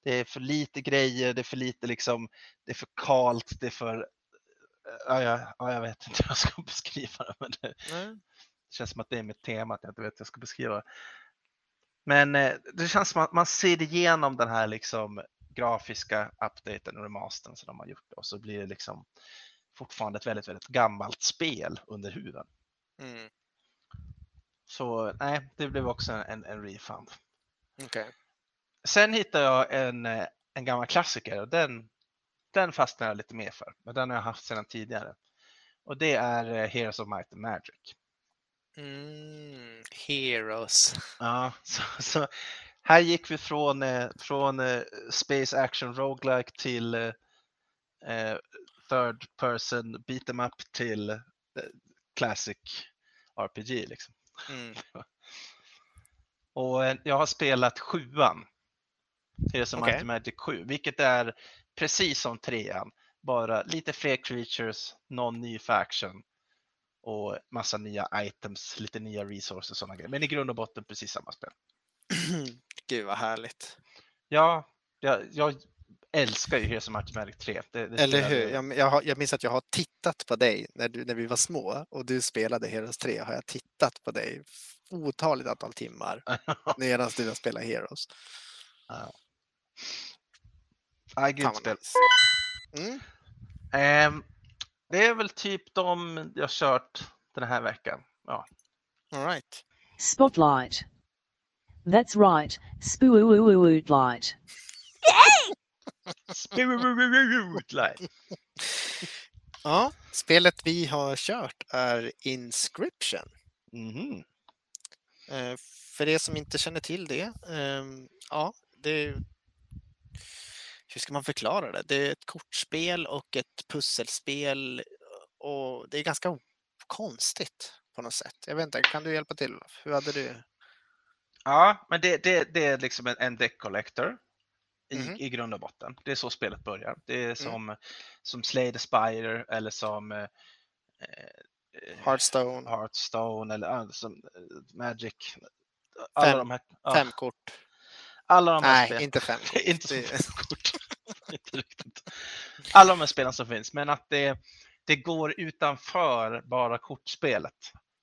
Det är för lite grejer, det är för lite liksom, det är för kalt, det är för, ja, ja, ja, jag vet inte hur jag ska beskriva det. Men det, det känns som att det är mitt tema, att jag inte vet hur jag ska beskriva det. Men eh, det känns som att man ser igenom den här liksom grafiska updaten och remastern som de har gjort och så blir det liksom fortfarande ett väldigt, väldigt gammalt spel under huden. Mm. Så nej, det blev också en, en refund. Okej. Sen hittade jag en, eh, en gammal klassiker och den, den fastnade jag lite mer för. Men den har jag haft sedan tidigare. Och det är eh, Heroes of Might and Magic. Mm. Heroes. Ja, så, så här gick vi från, eh, från eh, Space Action Roguelike till eh, eh, Third Person Beat 'em Up till eh, Classic RPG. Liksom. Mm. Och jag har spelat sjuan. Heroes of and Magic 7, vilket är precis som trean. Bara lite fler creatures, någon ny faction och massa nya items, lite nya resources och sådana grejer. Men i grund och botten precis samma spel. Gud vad härligt. Ja, jag, jag älskar ju Heroes of Might and Magic 3. Det, det Eller hur? Jag, jag, har, jag minns att jag har tittat på dig när, du, när vi var små och du spelade Heroes 3. Har jag tittat på dig otaligt antal timmar medan du har spelat Heroes. Ja, grymt spel. Mm. Ehm, det är väl typ de jag kört den här veckan. Ja. All right. Spotlight. That's right, spootlight. Spotlight. Ja, spelet vi har kört är Inscription. Mhm. Eh, För er som inte känner till det, ehm, ja, det. Hur ska man förklara det? Det är ett kortspel och ett pusselspel och det är ganska konstigt på något sätt. Jag vet inte, kan du hjälpa till? Hur hade du? Ja, men det, det, det är liksom en, en deck collector i, Mhm. i grund och botten. Det är så spelet börjar. Det är som, som Slay the Spire eller som eh, eh, Hearthstone, Hearthstone eller ah, som eh, Magic. Alla Fem- de här, ja, fem kort. alla de här Nej, spelen. inte fem kort. inte fem kort. inte riktigt. Alla de här spelen som finns, men att det, det går utanför bara kortspelet.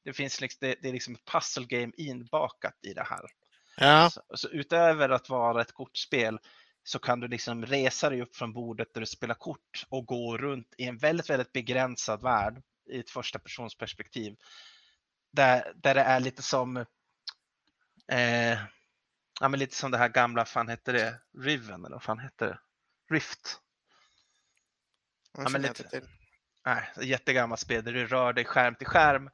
Det finns liksom, det, det är liksom ett puzzle game inbakat i det här. Ja, Så, så utöver att vara ett kortspel så kan du liksom resa dig upp från bordet där du spelar kort och gå runt i en väldigt, väldigt begränsad värld i ett första persons perspektiv. Där, där det är lite som Eh, ja, men lite som det här gamla, fan hette det, Riven eller vad fan hette det? Rift. Jag men lite-. Nej, jättegammalt spel där du rör dig skärm till skärm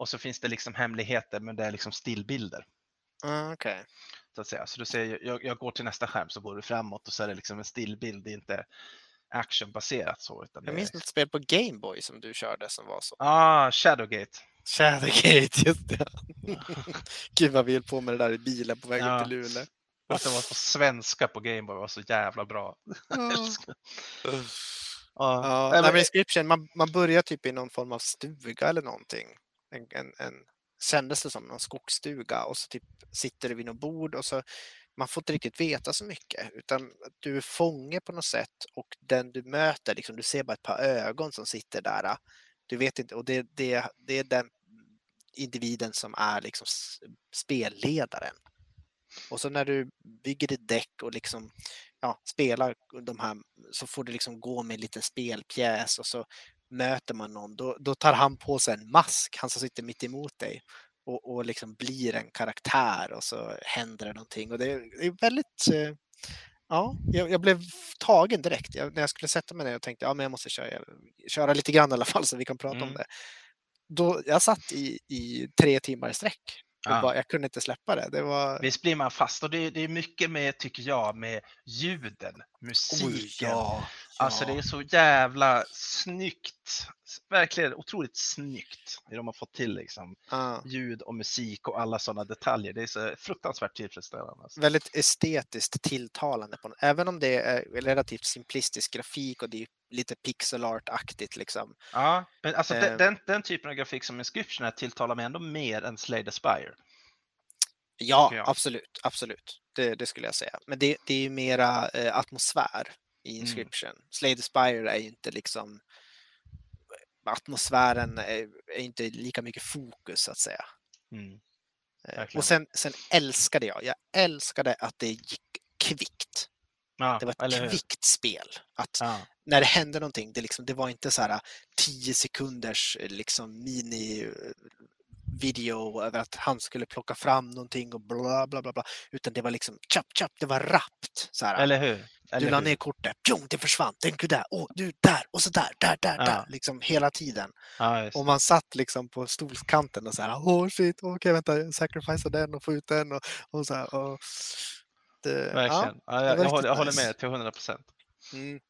och så finns det liksom hemligheter men det är liksom stillbilder. Ah, Okej. Så att säga. Så du säger jag, jag går till nästa skärm så går du framåt och så är det liksom en stillbild, det är inte actionbaserat så. Utan Jag det minns är... något spel på Gameboy som du körde som var så. Ah, Shadowgate. Shadowgate, just det. Gud vad vi höll på med det där i bilen på väg Ja. till Luleå. Att det var på svenska på Gameboy var så jävla bra. Älskar. Ja, Ja, men- Inscription, man, man börjar typ i någon form av stuga eller någonting. En, en, en, kändes det som liksom, någon skogsstuga och så typ sitter du vid något bord och så man får inte riktigt veta så mycket utan du är fånge på något sätt och den du möter, liksom, du ser bara ett par ögon som sitter där. Äh, du vet inte, och det, det, det är den individen som är liksom spelledaren. Och så när du bygger ditt däck och liksom ja, spelar de här så får du liksom gå med en liten spelpjäs och så möter man någon. Då, då tar han på sig en mask, han som sitter mitt emot dig och, och liksom blir en karaktär och så händer det någonting. Och det är, väldigt eh, Ja, jag, jag blev tagen direkt. Jag, när jag skulle sätta mig ner och tänkte ja, men jag måste köra, köra lite grann i alla fall så vi kan prata om Mm. det. Då, jag satt i, i tre timmar i sträck. Ja. bara, jag kunde inte släppa det. Det var... Visst blir man fast och det, det är mycket med, tycker jag, med ljuden, musiken. Oj, ja, Alltså det är så jävla snyggt. Verkligen otroligt snyggt. Det de har fått till liksom. Ja. Ljud och musik och alla sådana detaljer. Det är så fruktansvärt tillfredsställande. Alltså. väldigt estetiskt tilltalande. På, även om det är relativt simplistisk grafik och det är lite pixel art-aktigt liksom. Ja, men alltså Eh. den, den, typen av grafik som Inscription är tilltalar mig ändå mer än Slay the Spire. Ja, absolut, absolut. Det, det skulle jag säga. Men det, det är ju mera eh, atmosfär i Mm. Inscription. Slay the Spire är ju inte liksom atmosfären är, är inte lika mycket fokus så att säga. Mm. Eh. Och sen, sen älskade jag, jag älskade att det gick kvickt. Ja, Det var ett kvickt spel. Att Ja. när det hände någonting, det, liksom, det var inte så här 10 sekunders eh, liksom, mini eh, video över att han skulle plocka fram någonting och bla bla bla, bla utan det var liksom chap chap, det var rappt. Så här, Eller hur? Eller du la ner kortet, pjong, det försvann, den du där, åh, du där och så där, där, där, Ja. där, liksom hela tiden. Ja. Och man satt liksom på stolskanten och så här, åh shit, okej vänta, jag sacrificear den och får ut den och, och så här. Och det, Verkligen. Ja, det jag, jag, håller, jag håller med till 100 procent. Mm,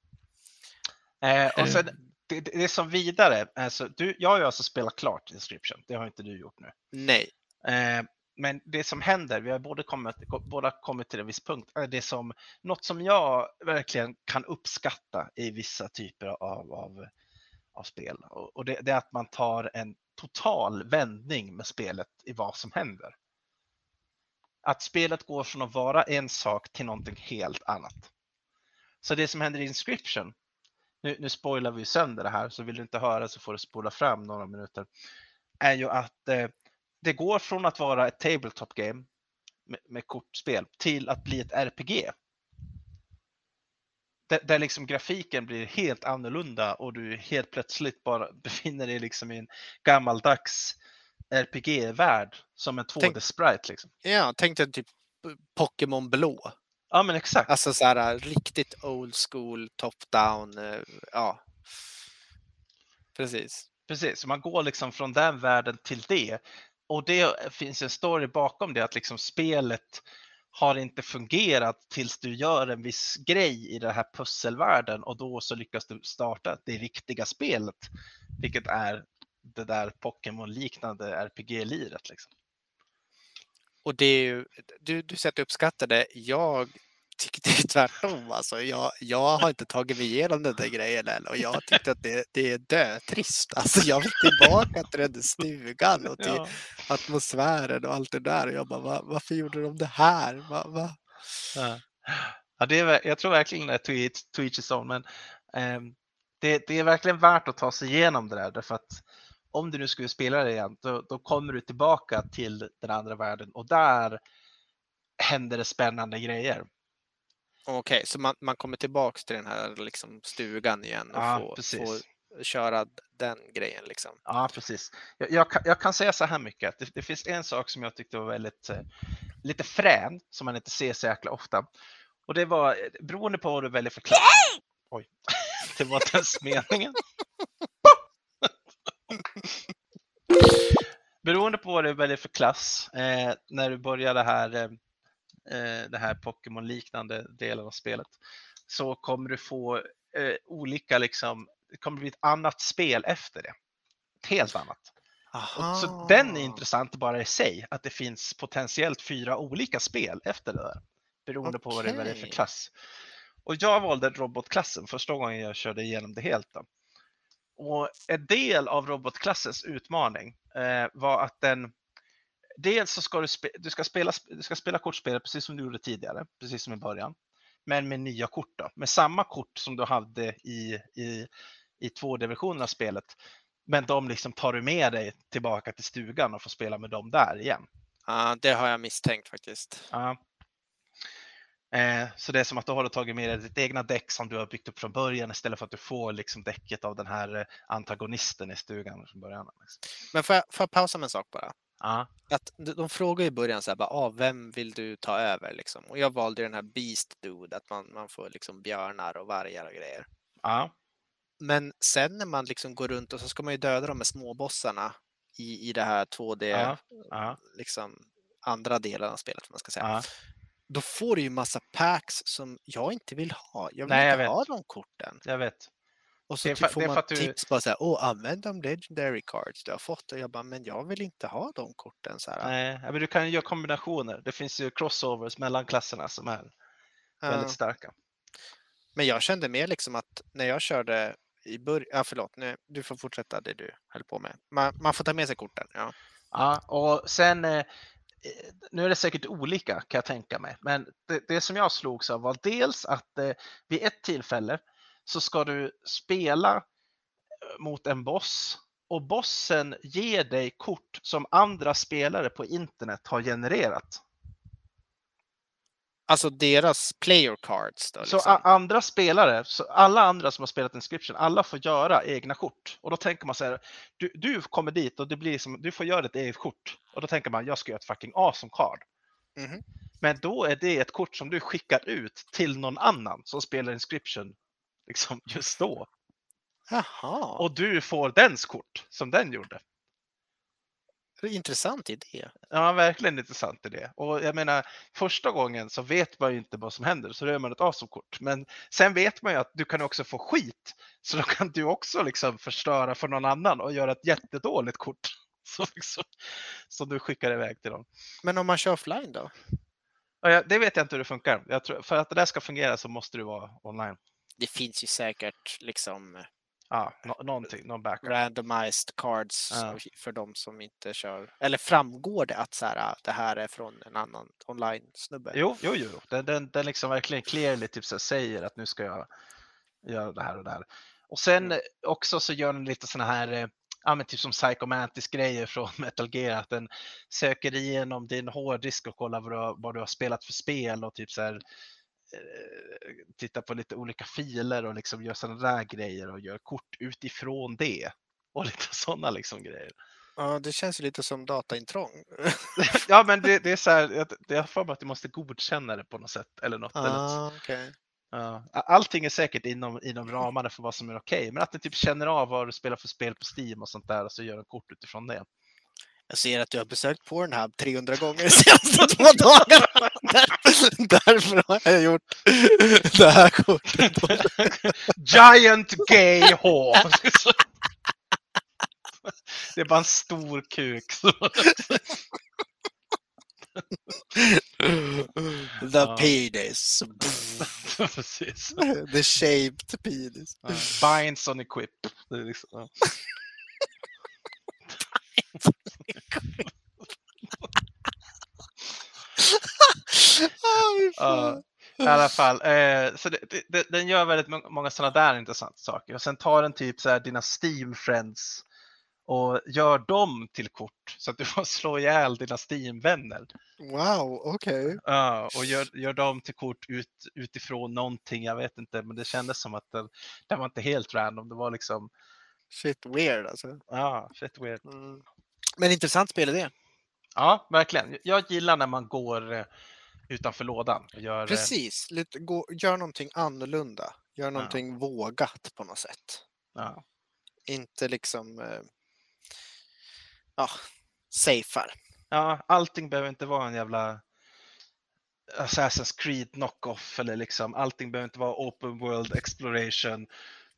Eh, och sen, det, det är som vidare, alltså, du, jag har ju alltså spelat klart Inscription, det har inte du gjort nu. nej. Eh, men det som händer, vi har båda kommit, båda kommit till en viss punkt, är det som, något som jag verkligen kan uppskatta i vissa typer av, av, av spel. Och, det, det är att man tar en total vändning med spelet i vad som händer. Att spelet går från att vara en sak till någonting helt annat. Så det som händer i Inscription, nu, nu spoilar vi sönder det här, så vill du inte höra så får du spola fram några minuter, är ju att eh, det går från att vara ett tabletop game med, med kortspel till att bli ett RPG. Där, där liksom grafiken blir helt annorlunda och du helt plötsligt bara befinner dig liksom i en gammaldags RPG-värld som en 2D-sprite. Liksom. Ja, tänk dig typ Pokémon blå. Ja men exakt. Alltså så här riktigt old school, top-down. eh, Ja, precis. Precis, man går liksom från den världen till det. Och det finns en story bakom det att liksom spelet har inte fungerat tills du gör en viss grej i den här pusselvärlden och då så lyckas du starta det riktiga spelet. Vilket är det där Pokémon-liknande RPG-liret. Liksom. Och det är ju, du, du säger att du uppskattar det. Jag tyckte tvärtom. Alltså, jag, jag har inte tagit mig igenom den där grejen än och jag tyckte att det, det är dötrist. Alltså, jag vill tillbaka till den där stugan och till Ja. atmosfären och allt det där. Och jag bara, va, varför gjorde de det här? Va, va? Ja. Ja, det är, jag tror verkligen det är to each, to each his own, men ehm, det, det är verkligen värt att ta sig igenom det där därför att om du nu skulle spela det igen, då, då kommer du tillbaka till den andra världen och där händer det spännande grejer. Okej, så man, man kommer tillbaks till den här liksom, stugan igen och Ja, får, precis. får köra den grejen liksom. Ja, precis. Jag, jag, kan, jag kan säga så här mycket, att det, det finns en sak som jag tyckte var väldigt eh, lite frän som man inte ser så jäkla ofta. Och det var eh, beroende på vad du väljer för klass. Oj, det var inte ens meningen. Beroende på vad du väljer för klass eh, när du börjar det här, eh, det här Pokémon-liknande delen av spelet så kommer du få eh, olika, liksom, det kommer bli ett annat spel efter det. Ett helt annat. Och så den är intressant bara i sig, att det finns potentiellt fyra olika spel efter det där. Beroende på vad det är för klass. Och jag valde robotklassen första gången jag körde igenom det helt. Då. Och en del av robotklassens utmaning eh, var att den Dels så ska du, spe, du, ska spela, du ska spela kortspelet precis som du gjorde tidigare, precis som i början. Men med nya kort då, med samma kort som du hade i, i, i 2D-versionen av spelet. Men de liksom tar du med dig tillbaka till stugan och får spela med dem där igen. Ja, det har jag misstänkt faktiskt. Ja. Eh, så det är som att du har tagit med dig ditt egna däck som du har byggt upp från början istället för att du får liksom däcket av den här eh, antagonisten i stugan från början. Liksom. Men får jag, får jag pausa med en sak bara? Ja, Att de frågar i början så här, bara, ah, vem vill du ta över? Liksom. Och jag valde den här Beast Dude, att man, man får liksom björnar och vargar och grejer. ja, Men sen när man liksom går runt och så ska man ju döda de här småbossarna i, i det här 2D, Ja, ja, liksom andra delen av spelet, man ska säga. Då får du ju massa packs som jag inte vill ha. Jag vill Nej, jag inte vet. ha de korten. jag vet. Och så Det är typ för- får man du- tips bara så här, åh använd de legendary cards du har fått. Och jag bara, men jag vill inte ha de korten. Så här. Nej, men du kan ju göra kombinationer. Det finns ju crossovers mellan klasserna som är Ja. väldigt starka. Men jag kände mer liksom att när jag körde i början, ja förlåt, nu, du får fortsätta det du höll på med. Man, man får ta med sig korten. Ja. Ja, och sen, eh, nu är det säkert olika kan jag tänka mig, men det, det som jag slogs av var dels att eh, vid ett tillfälle så ska du spela eh, mot en boss och bossen ger dig kort som andra spelare på internet har genererat. Alltså deras player cards då. Så Liksom. a- andra spelare, så alla andra som har spelat Inscription, alla får göra egna kort. Och då tänker man så här, du, du kommer dit och det blir som, du får göra ett eget kort. Och då tänker man, jag ska göra ett fucking awesome card. Mhm. Men då är det ett kort som du skickar ut till någon annan som spelar Inscription liksom just då. Jaha, Och du får dens kort som den gjorde. intressant idé. Ja, verkligen intressant idé. Och jag menar, första gången så vet man ju inte vad som händer, så då gör man ett awesome-kort. Men sen vet man ju att du kan också få skit, så då kan du också liksom förstöra för någon annan och göra ett jättedåligt kort. Så liksom, som du skickar iväg till dem. Men om man kör offline då? Jag, det vet jag inte hur det funkar. Tror, för att det där ska fungera så måste du vara online. Det finns ju säkert liksom Ja, nå- någonting, någon backup. randomized cards Ja. för de som inte kör. Eller framgår det att så här, det här är från en annan online-snubbe? Jo, jo, jo. Den, den, den liksom verkligen clearly typ så säger att nu ska jag göra det här och det här. Och sen Mm. också så gör den lite sådana här, eh, ja men typ som psychomantis grejer från Metal Gear, att den söker igenom din hårddisk och kollar vad du har, vad du har spelat för spel och typ så här eh, tittar på lite olika filer och liksom gör sådana där grejer och gör kort utifrån det. Och lite sådana liksom grejer. Ja, det känns ju lite som dataintrång. Ja men det, det är så här, jag- är för mig att du måste godkänna det på något sätt eller något. eller ah, okej. Ja, a- allting är säkert inom, inom ramarna för vad som är okej, men att du typ känner av vad du spelar för spel på Steam och sånt där och så gör en kort utifrån det. Jag ser att du har besökt Pornhub 300 gånger de senaste två dagarna. Där, därför har jag gjort det här kortet. Giant gay whore! Det är bara en stor kuk. The Ja. penis. Precis. The shaped penis. Ja, Binds on equip. Det är liksom, ja. Ah. I alla fall, eh, så det, det- den gör väldigt må- många sådana där intressanta saker. Och sen tar den typ så här dina Steam friends och gör dem till kort så att du får slå ihjäl dina Steam-vänner. Wow, okej. Ja, och gör, gör dem till kort ut, utifrån någonting, jag vet inte, men det kändes som att det, det var inte helt random. Det var liksom, Shit weird alltså. ja, fett weird. Mm. Men intressant spelidé. Ja, verkligen. Jag gillar när man går eh, utanför lådan och gör... eh, Precis, lite, gå, gör någonting annorlunda. Gör någonting vågat på något sätt. Ja. Inte liksom eh, ja, safear. ja, allting behöver inte vara en jävla Assassin's Creed knockoff eller liksom allting behöver inte vara open world exploration.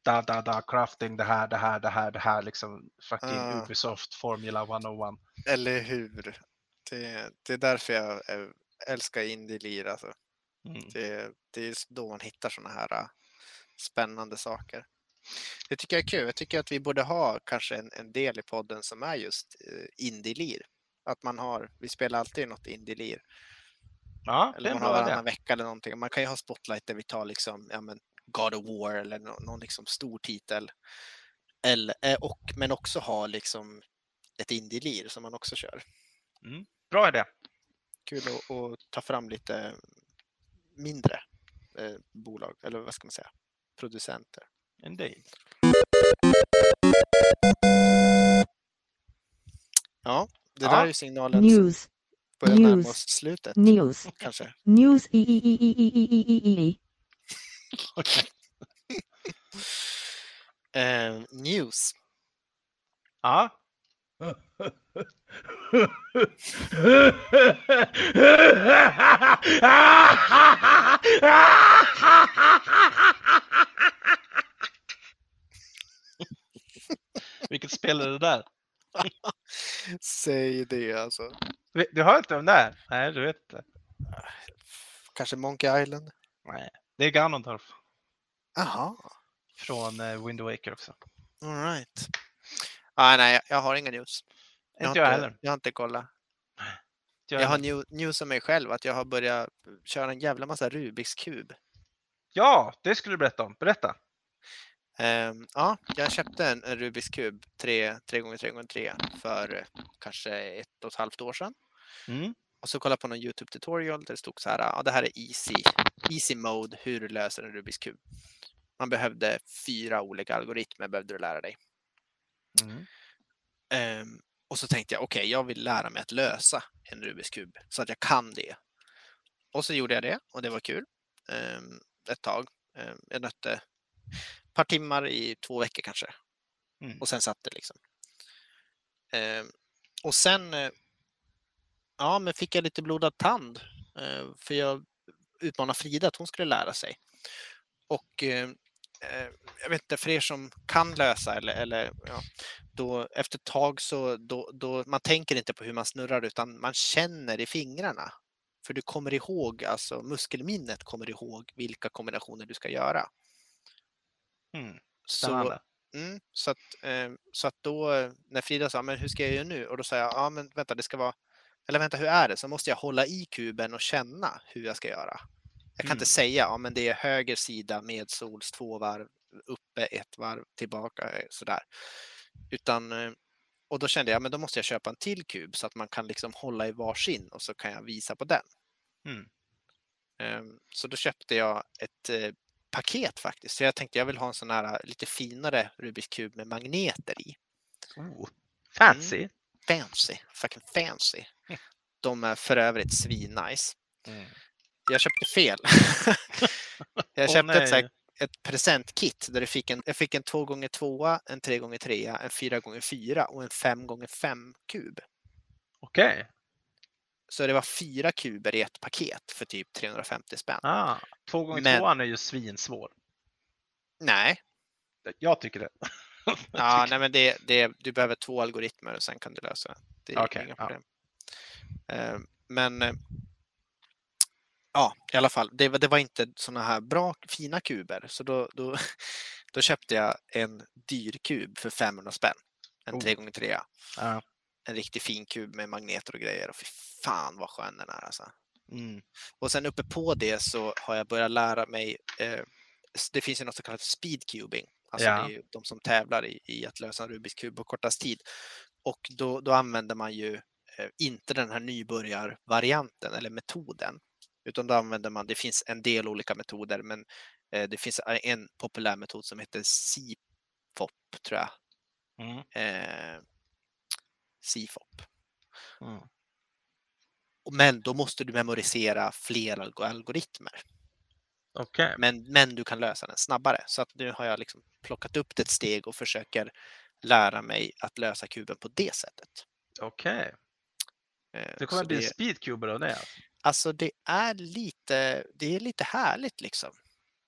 Da, da, da, crafting, det här, det här, det här, det här, liksom fucking Ja. Ubisoft Formula 101. Eller hur? Det, det är därför jag eh, älskar indie-lir. Alltså. Mm. Det, det är då man hittar sådana här äh, spännande saker. Det tycker jag är kul. Jag tycker att vi borde ha kanske en, en del i podden som är just uh, indie-lir. Att man har, vi spelar alltid något indie-lir. Ja, Eller man har varannan vecka eller någonting. Man kan ju ha spotlight där vi tar liksom, ja, men God of War eller nå- någon liksom stor titel. Eller, eh, och, men också ha liksom ett indie-lir som man också kör. Bra idé. Kul att, att ta fram lite mindre eh, bolag, eller vad ska man säga, producenter. Indeed. Ja, det Ja. där är ju signalen News. börjar närma oss slutet News. kanske. News. E. Okej. Eh, news. Ja, vilket spel är det där? Säg det alltså. Du har inte om det här? Nej, du vet inte. Kanske Monkey Island? Nej, det är Ganondorf Jaha, från eh, Wind Waker också. all right. Ah, nej, jag- har inga news. Jag Inte jag inte, heller. jag har inte kollat. Jag Jag har new, news om mig själv, att jag har börjat köra en jävla massa Rubiks kub. Ja, det skulle du berätta om. Berätta. Ehm, ja, jag köpte en, en Rubiks kub 3 3x3x3 för kanske ett och ett halvt år sedan. Mm. Och så kollade jag på någon Youtube tutorial där det stod så här, ja det här är easy, easy mode, hur du löser en Rubiks kub. Man behövde fyra olika algoritmer behövde du lära dig. Mm. Ehm, och så tänkte jag, okej, jag vill lära mig att lösa en Rubiks kub så att jag kan det. Och så gjorde jag det och det var kul. Ehm, ett tag. Ehm, jag nötte ett par timmar i två veckor kanske. Mm. Och sen satt det liksom. Och sen eh, ja, men fick jag lite blodad tand. Eh, för jag utmanade Frida att hon skulle lära sig. Och eh, eh, jag vet inte, för er som kan lösa eller, eller ja, då efter ett tag så då, då man tänker inte på hur man snurrar utan man känner i fingrarna. För du kommer ihåg, alltså muskelminnet kommer ihåg vilka kombinationer du ska göra. Mm. Så, mm, så, att, så att då när Frida sa, men hur ska jag göra nu? Och då sa jag, ja men vänta, det ska vara, eller vänta, hur är det? Så måste jag hålla i kuben och känna hur jag ska göra. Jag kan Mm. inte säga, ja men det är höger sida med sols två varv, uppe ett varv, tillbaka eh, sådär. Utan, eh, och då kände jag, men då måste jag köpa en till kub så att man kan liksom hålla i varsin och så kan jag visa på den. Mm. Ehm, Så då köpte jag ett eh, paket faktiskt. Så jag tänkte jag vill ha en sån här lite finare Rubiks kub med magneter i. Oh. Fancy. Fancy, fucking fancy. De är för övrigt svinnice. Mm. Jag köpte fel. jag köpte ett, nej. ett presentkit där du fick en, jag fick en 2x2, en 3x3, en 4x4 och en 5x5 kub. Okej. Så det var fyra kuber i ett paket för typ 350 spänn. Ah, två gånger Men- tvåan är ju svinsvår. Nej, Jag tycker det. Ja, nej, men det, det, du behöver två algoritmer och sen kan du lösa. Det är Okej, inga ja. problem. Eh, Men eh, ja, i alla fall, det, var- det var inte sådana här bra, fina kuber. Så då, då, då köpte jag en dyr kub för 500 spänn. En Oh. 3x3. Ja. En riktigt fin kub med magneter och grejer. Och fy fan vad skön den är alltså. Mm. Och sen uppe på det så har jag börjat lära mig, eh, det finns ju något så kallat speedcubing. Alltså Ja. det är de som tävlar i, i att lösa en Rubiks kub på kortast tid. Och då, då använder man ju eh, inte den här nybörjarvarianten eller metoden. Utan då använder man, det finns en del olika metoder, men eh, det finns en populär metod som heter CFOP, tror jag. Mm. Eh, CFOP. Mm. Men då måste du memorisera fler alg- algoritmer. Okej. Men, men du kan lösa den snabbare. Så att nu har jag liksom plockat upp det ett steg och försöker lära mig att lösa kuben på det sättet. Okej. Eh, Det kommer så bli det- speedcuber av det. alltså. Alltså det är lite, det är lite härligt liksom.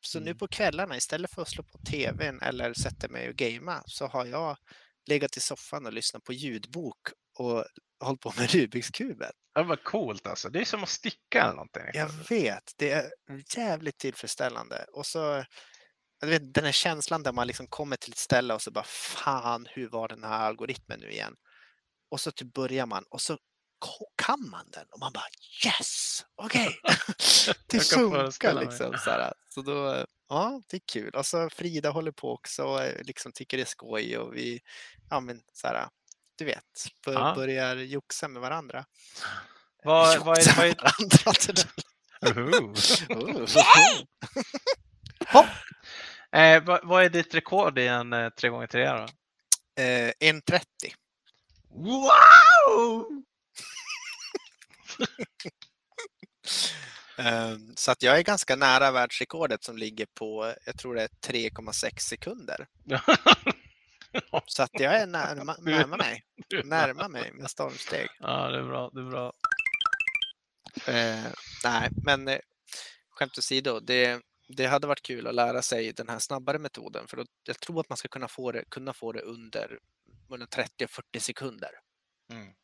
Så nu Mm. på kvällarna istället för att slå på tvn eller sätta mig och gamea så har jag legat i soffan och lyssnat på ljudbok och hållit på med Rubiks kuben. Det var coolt alltså. Det är som att sticka eller någonting. Jag vet, det är jävligt tillfredsställande. Och så jag vet, den här känslan där man liksom kommer till ett ställe och så bara fan, hur var den här algoritmen nu igen? Och så typ börjar man och så kan man den och man bara yes, okej. det Jag kan funkar liksom. Så, här. så då, ja, det är kul. Och så Frida håller på också och liksom tycker det är skoj och vi, ja men så här, du vet, bör, Ja. börjar joxa med varandra. Vad, vad är, Joxa vad med är, varandra. Oh. eh, vad, vad är ditt rekord i en eh, 3x3 då? Eh, 1.30. Wow! Ehm, Så att jag är ganska nära världsrekordet som ligger på, jag tror det är 3,6 sekunder. Så att jag är närma, närmar mig, närmar mig med stormsteg. Ja, det är bra. Det är bra. Eh, nej, men eh, skämt åsido, det, det hade varit kul att lära sig den här snabbare metoden för då, jag tror att man ska kunna få det, kunna få det under, under 30 och 40 sekunder. Mm.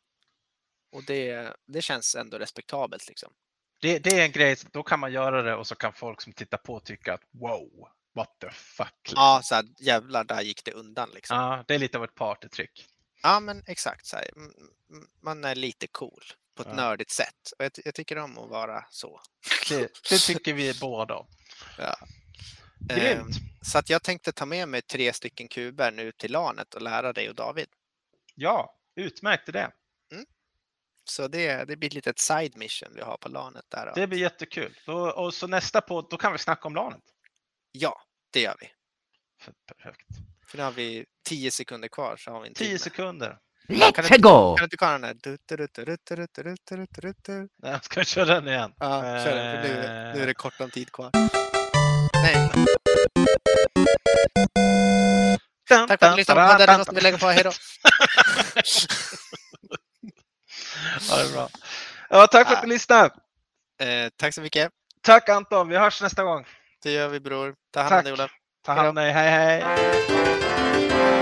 Och det, det känns ändå respektabelt liksom. Det, det är en grej, då kan man göra det och så kan folk som tittar på tycka att wow, what the fuck. Ja, så här, jävlar, där gick det undan liksom. Ja, det är lite av ett partytrick. Ja, men exakt så här. Mm, mm, Man är lite cool på ett Ja. nördigt sätt. Och jag, jag tycker om att vara så. Det, det tycker vi båda om. Ja. Grymt! Ehm, Så att jag tänkte ta med mig tre stycken kuber nu till LANet och lära dig och David. Ja, utmärkt idé. Så det, det blir lite ett side mission vi har på LANet där. då. Det blir jättekul. Då, och så nästa podd, då kan vi snacka om LANet. Ja, det gör vi. Perfekt. För nu har vi tio sekunder kvar. Så har vi en 10 sekunder. Let's go! Kan du inte köra den där? Nej, jag ska köra den igen. Ja, kör den. För nu, nu är det kort om tid kvar. Nej. Tack för att du lyssnade. Det är något vi lägga på. Hej då! Ja, det är bra. Ja, tack för att ni lyssnade. Eh, tack så mycket. Tack Anton. Vi hörs nästa gång. Det gör vi bror. Ta hand om dig Ola. Ta hand om dig, hej hej.